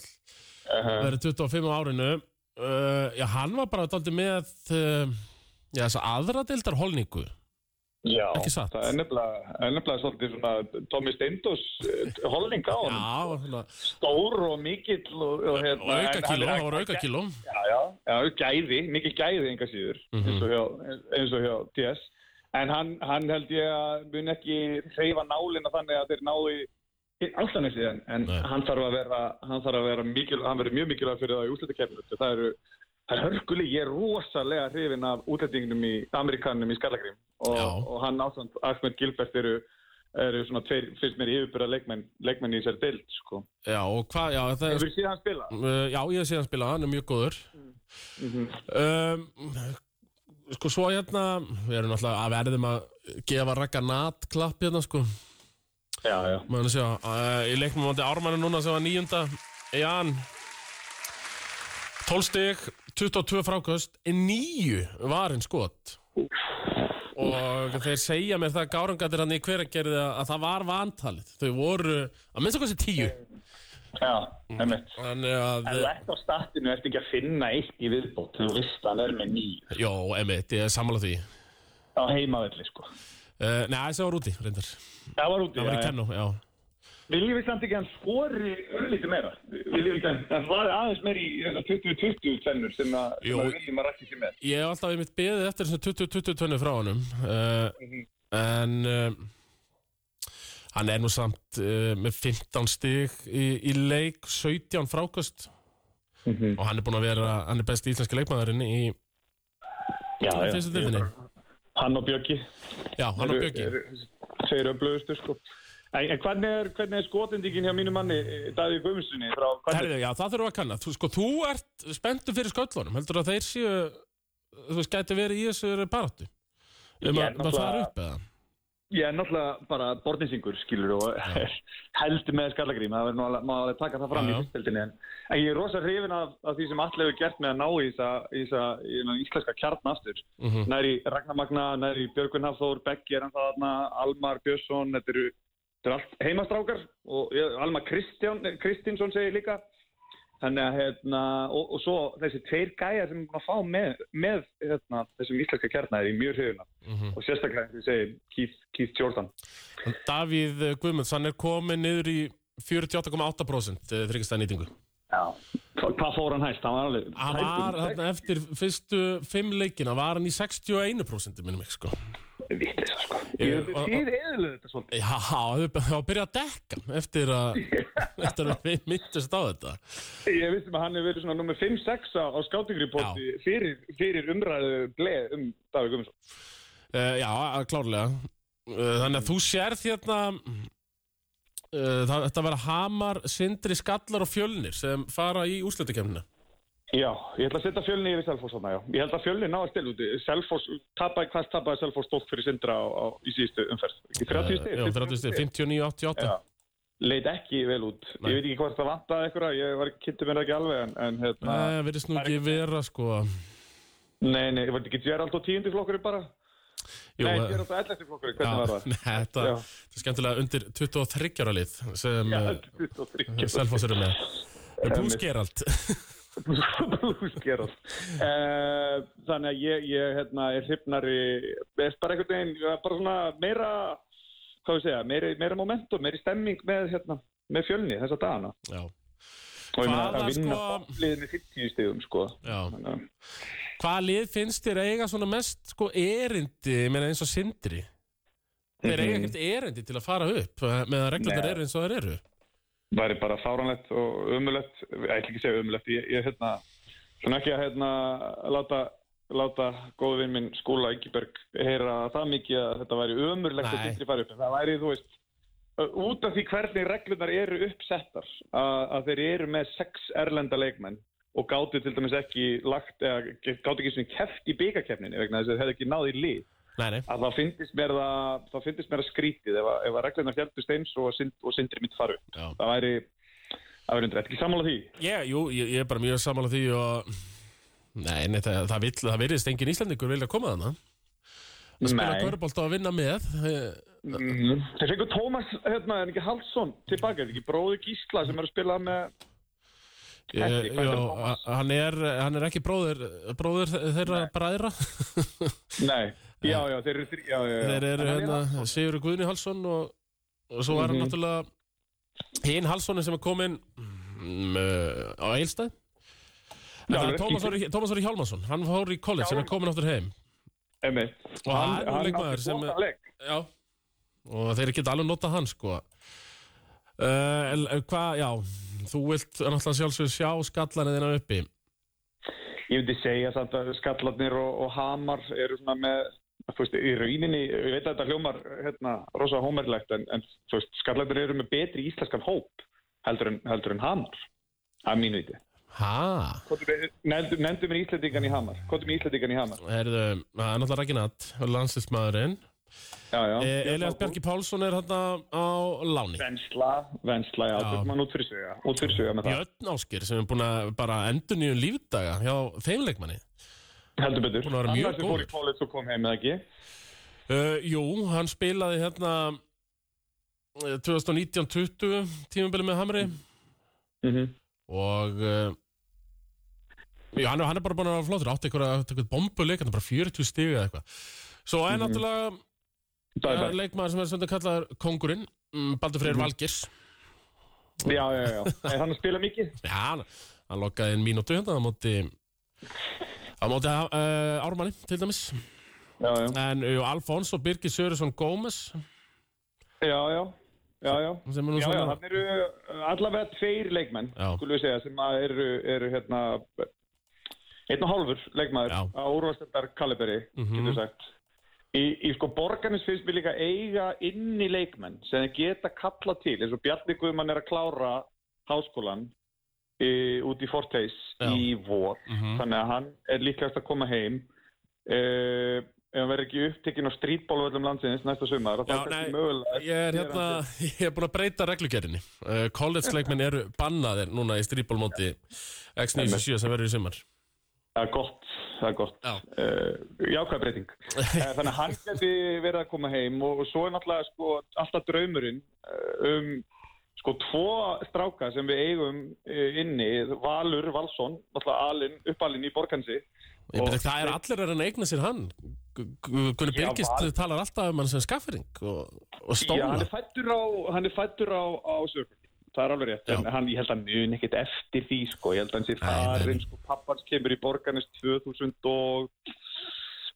Uh verið 25 á árinu uh, já, hann var bara daldið með uh, já, þess aðra deildar holningu Já, það er nefnilega, er nefnilega svolítið svona Tommy Steindós uh, holning á hann. Stór og mikill og, og, hérna, og auka kíló, það var auka kíló Já, já, já, gæði, mikið gæði enga síður, og hjá, eins og hjá TS. En hann, hann held ég að mun ekki hreyfa nálina þannig að þeir nái áltanessi en, en Nei. hann þarf að vera, hann þarf að vera mikil, hann verður mjög mikilvæg fyrir það í úslutakefninu. Það eru, það er hörkuleg, ég er rosalega hrifin af útlendingnum í Amerikanum í Skallagrím og, og hann ásand Ahmed Gilbert eru, eru svona tveir, finnst mér yfirbyrða leikmenn, leikmenn í þessari deild, sko. Já, og hvað, já, það er Hefur séð hann spila? uh, Já, ég sé hann spila, hann er mjög góður Mhm. um, Sko, svo hérna við erum náttúrulega að verðum að gefa rakka natklapp hérna, sko Já, já. maður að sjá, uh, í leiknum átti Ármann núna sem var nýjunda Jan 12 stig 22 frákast nýju varinn skot. Og þeir segja mér það gárangatir hann í hveragerði að það var vantalið. Þau voru að minnst okkur sér tíu. Já, einmitt. þannig að En ert á statinu, ert ekki að finna eitt í viðbót, þú veist að hann er með ný Jó, emitt, ég er sammála því. Á heimavelli, sko. uh, Nei, þessi var úti, reyndar. Það var úti, Það var í já, já. kennu, já Viljum við samt ekki hann skori örlítið meira? Viljum við ekki hann var aðeins meira í þessar 20-20 tennur sem að, Jú. sem að við viljum að rækki sér með? Ég hef alltaf einmitt beðið eftir þessu 20-20 tönnu frá honum uh, En uh, Hann er nú samt uh, með 15 stig í, í leik 17 frákast Og hann er búinn að vera Hann er besti íslenski leikmaðurinn í fyrstu dildinni Hann og Bjöggi. Já, hann og Bjöggi Segir öflögustu, sko. En, en hvernig er, er skotendingin hjá mínu manni, Davíð Guðmundssoni, það þurfum að kanna þú, sko, þú ert spenntur fyrir sköllunum Heldur að þeir séu Þú veist, gæti verið í þessu baráttu Um Ég er að, að náttúrulega- náttúrulega bara borninsingur, skilur, og held með skallagrím, það verður má alveg taka það fram Já, í já. fyrstildinni, en, en ég er rosa hrifin af, af því sem allir hefur gert með að ná í þessa, íslenska kjarn aftur. Mhm. Næri Ragnar Magna, næri Björgun Hafþór, Beggi hann það þarna, Almar Björnsson, þetta eru, þetta eru allt heimastrákar og ég- Almar Kristján, Kristinsson segir líka. Þannig að, hérna, og, og svo þessi tveir gæjar sem er búin að fá með, með hérna, þessum íslenska kjarnar er í mjög hrifina. Mhm. Og sérstaklega, og ég segi, Keith, Keith Jordan. Davíð Guðmunds, hann er komin niður í 48,8% þryggistæða nýtingu. Já. Hva- Hvað fór hann hægt? Hann var alveg... Hann var, hann, eftir fyrstu fimm leikina, var hann í 61% minnum ekki, sko. Vittlisa, sko. Ég- þið eðluðu þetta svolítið. Já, það var að byrja að dekka eftir að, eftir að við myndist á þetta. Ég vissum að hann hefur verið svona nummer 5-6 á, á skátingriporti fyrir, fyrir umræðu bleið um Davíð Guðmundsson. Uh, já, að- klárlega. Uh, þannig að þú sérð hérna, uh, það, þetta vera Hamar, Sindri, Skallar og Fjölnir sem fara í úrslutakefnina. Já, ég ætla að setja fjölni yfir Selfoss þarna, já. Ég held að fjölni náði stil úti. Selfoss, tapaði, hvað tapaði Selfoss stótt fyrir Sindra á, á, í síðustu umferð? Ekki 30 stig? Já, 30 stig, 59-88. Já. Leit ekki vel út. Nei. Ég veit ekki hvort það vantaði eitthvað, ég var kynnti mér ekki alveg, en, en hérna... Nei, verðist nú ekki vera, sko. Nei, nei, var þetta ekki Gerald og tíundi flokkurinn bara? Jú, nei, eh, Gerald og ellefti flokkurinn, hvernig var það? Nei, þetta, er skemmtilega undir 23 ára lið sem Já, 23. Selfoss eru með. Plus Gerald. Blues Gerald. Uh, þannig að ég, ég hérna, er hrifnari, veist bara einhvern veginn, bara svona meira, hvað við segja, meira, meira momentum, meira stemming með, hérna, með fjölni þessa dagana. Já. og ég meina að vinna sko- liðið með 50 stigum sko. Þannig að- Hvaða lið finnst þér eiga svona mest sko erindi, ég meina eins og sindri? Þeir eiga ekkert erindi til að fara upp meðan reglurnar Nei. eru eins og þeir eru. Væri bara fáranlegt og umulett ég ætla ekki að segja umulett ég, ég hérna, svona ekki að hérna, láta, láta góðu vinn minn skóla Ingiberg heyra það mikið að þetta væri umurlegt að sindri fara upp. En það væri, þú veist út af því hvernig reglurnar eru uppsettar að, að þeir eru með sex erlenda leikmenn og gátu til dæmis ekki lagt, eða gátu ekki svona keft í byggarkefninu vegna þess að þeir hefði ekki náð í lið Nei, nei. að þá finnist mér það, þá finnist mér það skrítið ef að, ef að reglurnar heldust eins og, sind, og sindri mitt faru. Já. Það væri, það væri undir, ekki sammála því. Ég, jú, ég, ég er bara mjög sammála því og Nei, nei það, það, vill, það virðist engin Íslandingur vilja koma þarna að spila Nei. körbólta og vinna með Mm. Þeir fengur Tómas, hérna, en ekki Halsson tilbaka, er ekki bróði Gísla sem er að spila með, hvað jó, er hann, er, hann er ekki bróðir, bróðir þeirra bræðra nei, já, já, þeir eru, þrý- já, já, já. Þeir eru En hann hérna, Sigur Guðni Halsson og, og svo var hann Mhm. náttúrulega hinn Halssonin sem er kominn mm, uh, á Eilstæð Já, hann er Tómas Orri, Tómas Orri Hjálmarsson, hann fór í college sem er komin áttur heim Einmitt. Og hann er nú hann leikmaður sem- leik. Já Og þeir geta alveg notað hann sko uh, Hvað, já Þú vilt náttúrulega sjálfsög sjá skallanið þína uppi Ég myndi segja samt að skallarnir og, og hamar eru svona með, veist, í rauninni, ég veit að þetta hljómar, hérna, rosa hómerlegt, en, en skallarnir eru með betri íslenskan hóp heldur en, heldur en hamar, að mínu viti. Ha, Nefndu mér Íslandingan í hamar, hvað er með Íslandingan í hamar? það er náttúrulega Já, já. e, Elias Bjarki Pálsson er hérna á láni Vensla, Vensla, já, Já. mann út fyrir sögja, út. Björn Áskir sem er búin að bara endur nýjum lífdaga hjá þeim leikmanni Heldur betur. Að vera mjög sem fór í college og kom heim eða ekki. uh, Jú, hann spilaði hérna eh, 2019-20 tímabili með Hamri Mm og uh, já, hann, hann er bara búin að vera flottur átti eitthvað, bombuleik, hann er bara 40 stig eða eitthvað Svo er Mhm. náttúrulega Það er uh, leikmaður sem er svona kallar kongurinn um, Baldur Freyr Mhm. Valgers já, já, já. Er hann að spila mikið? Já, hann, hann lokkaði inn mínútu hérna á móti á móti uh, Ármanni til dæmis Já, já. En uh, Alfonso Birgir Söresson Gómez Já, já. Já, já. sem nú Já, já, þannig eru uh, allavega tveir leikmenn, skulum við segja, sem eru, eru hérna, einn og hálfur leikmaður Já. á úrvastendar Kaliberi, Mhm. getur sagt. Í, í sko borgarnis finnst mér líka eiga inn í leikmenn sem geta kalla til, eins og Bjarni Guðmann er að klára háskólan út í Forteis í vor, Mhm. þannig að hann er líklegast að koma heim. Uh, ef hann verður ekki upptekinn á strítbólvöldum landsins næsta sumar, Já, nei, Ég er hérna, ég er búin að breyta reglugerinni uh, College-leikmenn eru bannaðir núna í strípólmóti X97 sem verður í sumar Það er gott, það er gott. Já. Uh, jákvæð breyting. Eh, Þannig að hann geti verið að koma heim og, og svo er náttúrulega sko, alltaf draumurinn eh, um sko tvo stráka sem við eigum eh, inni, Valur Valsson, náttúrulega alinn, uppalinn í Borgansi. Það er allir að reyna eigna sér hann Gu- Gu- Gunni Já, Birgist Val- talar alltaf um hann sem skaffering og, og Já, stóla hann er fættur á, er á, á sögur. Það er alveg rétt, Já. en hann, ég held að hann mun ekkert eftir því, sko, ég held að hann sé Nei, nei, nei. farin, sko, pappans kemur í Borganes 2000 og,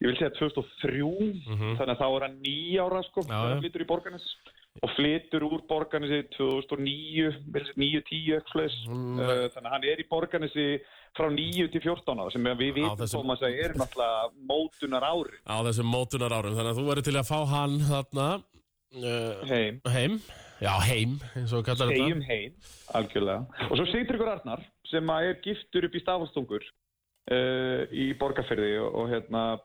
ég vil segja 2003, Mhm. þannig að þá er hann nýjára, sko, hann flytur í Borganes og flytur úr Borganesi 2009, 9-10, eitthvað slags, Mm. uh, þannig að hann er í Borganesi frá 9 til 14 ára, sem við vitum, þessum- Thomas, að er náttúrulega mótunar ári á þessum mótunar árum þannig að þú verður til að fá hann þarna uh, heim. heim. Já, heim, segjum heim, algjörlega. Og svo Sigtryggur Arnar sem er giftur upp í stafastungur uh, í borgarferði og, og hérna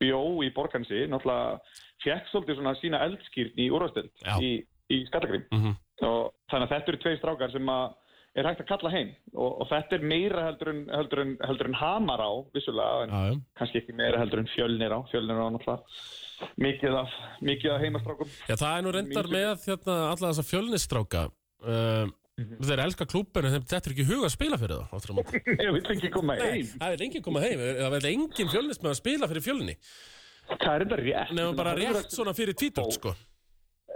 bjó í borgansi náttúrulega fekk svolítið svona sína eldskýrn í úrvastöld í, í Skallagrim Mhm. og þannig að þetta eru tvei strákar sem að er hægt að kalla heim. Og, og þetta er meira heldur en, heldur en, heldur en hamar á vissulega en Já, kannski ekki meira heldur en fjölnir á. Fjölnir á náttúrulega mikið af, mikið af heimastrákum. Já, það er nú reyndar Mín- með hérna, alla þessa fjölnistráka uh, þeir elska klúbinu þeim þetta er ekki huga að spila fyrir það ég vil ekki koma Nei, heim. það vil enginn koma heim. Það vil enginn fjölnist með að spila fyrir fjölni. Það er enda rétt. Nefnum bara rétt svona fyrir tvítur sko.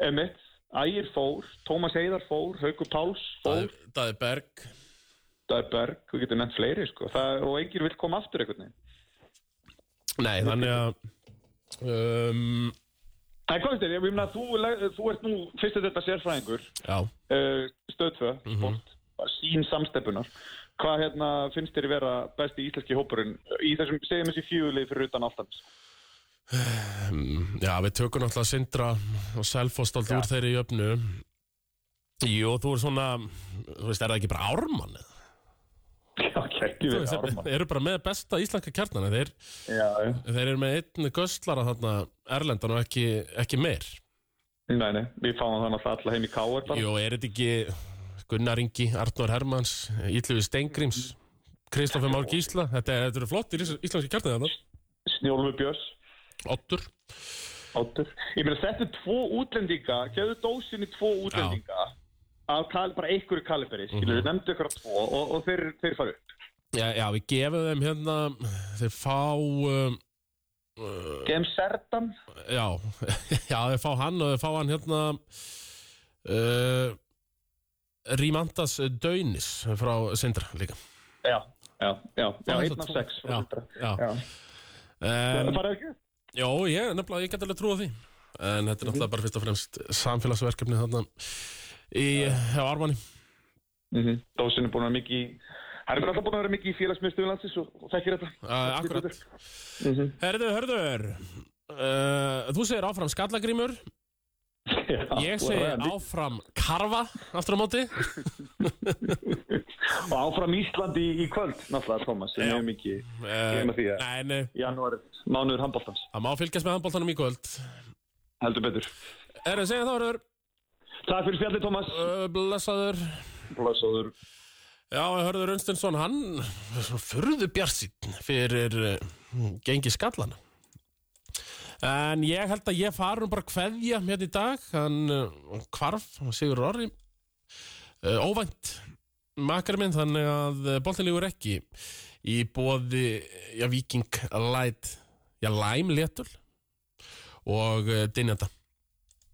Emmett, Ægir fór, Tómas Heiðar fór, Haukur Páls fór, Daði Berg. Er Berg, við getum nefnt fleiri sko. það, og enginn vil koma aftur veginn. Nei, þannig að um, Hvað veist þér, ég meina þú, þú ert nú fyrst að þetta sérfræðingur. Uh, stöðfö, sport, sín samsteppunar hvað hérna finnst þér að vera besti íslenski hópurinn í þessum, segjum þessi fjöguleið fyrir utan alltaf já, við tökum náttúrulega Sindra og Selfoss stolt úr þeirri í öfnu Jú, þú er svona Þú veist, er það ekki bara ármann? eða? Já, við veist, Ármann. Þeir eru bara með besta íslenska kjarnana þeir, Já, já. þeir eru með einn göstlara þarna Erlendan og ekki, ekki meir. Nei, nei, við fáum það náttúrulega alla heim í Káar bara. Jú, er þetta ekki Gunnar Ingi, Arnór Hermans Ítluvi Steingríms Kristoffer Már Gísla? Þetta, er- þetta eru flott í íslenski kjarnana þarna. Snjólfur Björns, Ottur Áttur Ég meina, þetta er tvo útlendinga gefðu dósinni tvo útlendinga. Af kal, bara einhverju kaliberi skilur, Mhm. við nefndu ykkur að tvo og, og þeir, þeir fara upp Já, já, við gefum þeim hérna Þeir fá um, Gem Serdan Já, já, þeir fá hann og þeir fá hann hérna uh, Rímandas Daunis frá Sindra líka Já, já, já, já, einn af sex já, já. já. en, Það fara ekki? Jó, ég, nefnilega, ég get alveg trúa því En þetta er náttúrulega bara fyrst og fremst samfélagsverkefni þarna í, Armanni Mm -hmm. Dósin er búin að mikið í Það er bara alltaf búin að vera mikið í félagsmiðstöðu landsins og, og þekkir þetta uh, Akkurat Mhm. Herðu, hörður uh, Þú segir áfram skallagrímur. Já, Ég segi áfram karfa Aftur á móti. Og áfram Ísland í, í kvöld Náttúrulega, Thomas, Já. er mikið uh, því, nei, Janúar, mánuður handbóltans það má fylgjast með handbóltanum í kvöld. Heldur betur. Herðu, segja þá, hörður Takk fyrir spjallið, Thomas. Uh, Blessaður. Blessaður. Já, Hörður Unstensson, hann furðu bjarsinn fyrir uh, gengi skallana. En ég held að ég fara nú bara að kveðja hérna í dag, hann uh, kvarf, Sigur Orri, uh, óvænt makar minn, þannig að boltin lígur ekki í bóði, já, Viking Light, já, Lime Letul og uh, Dynjanda.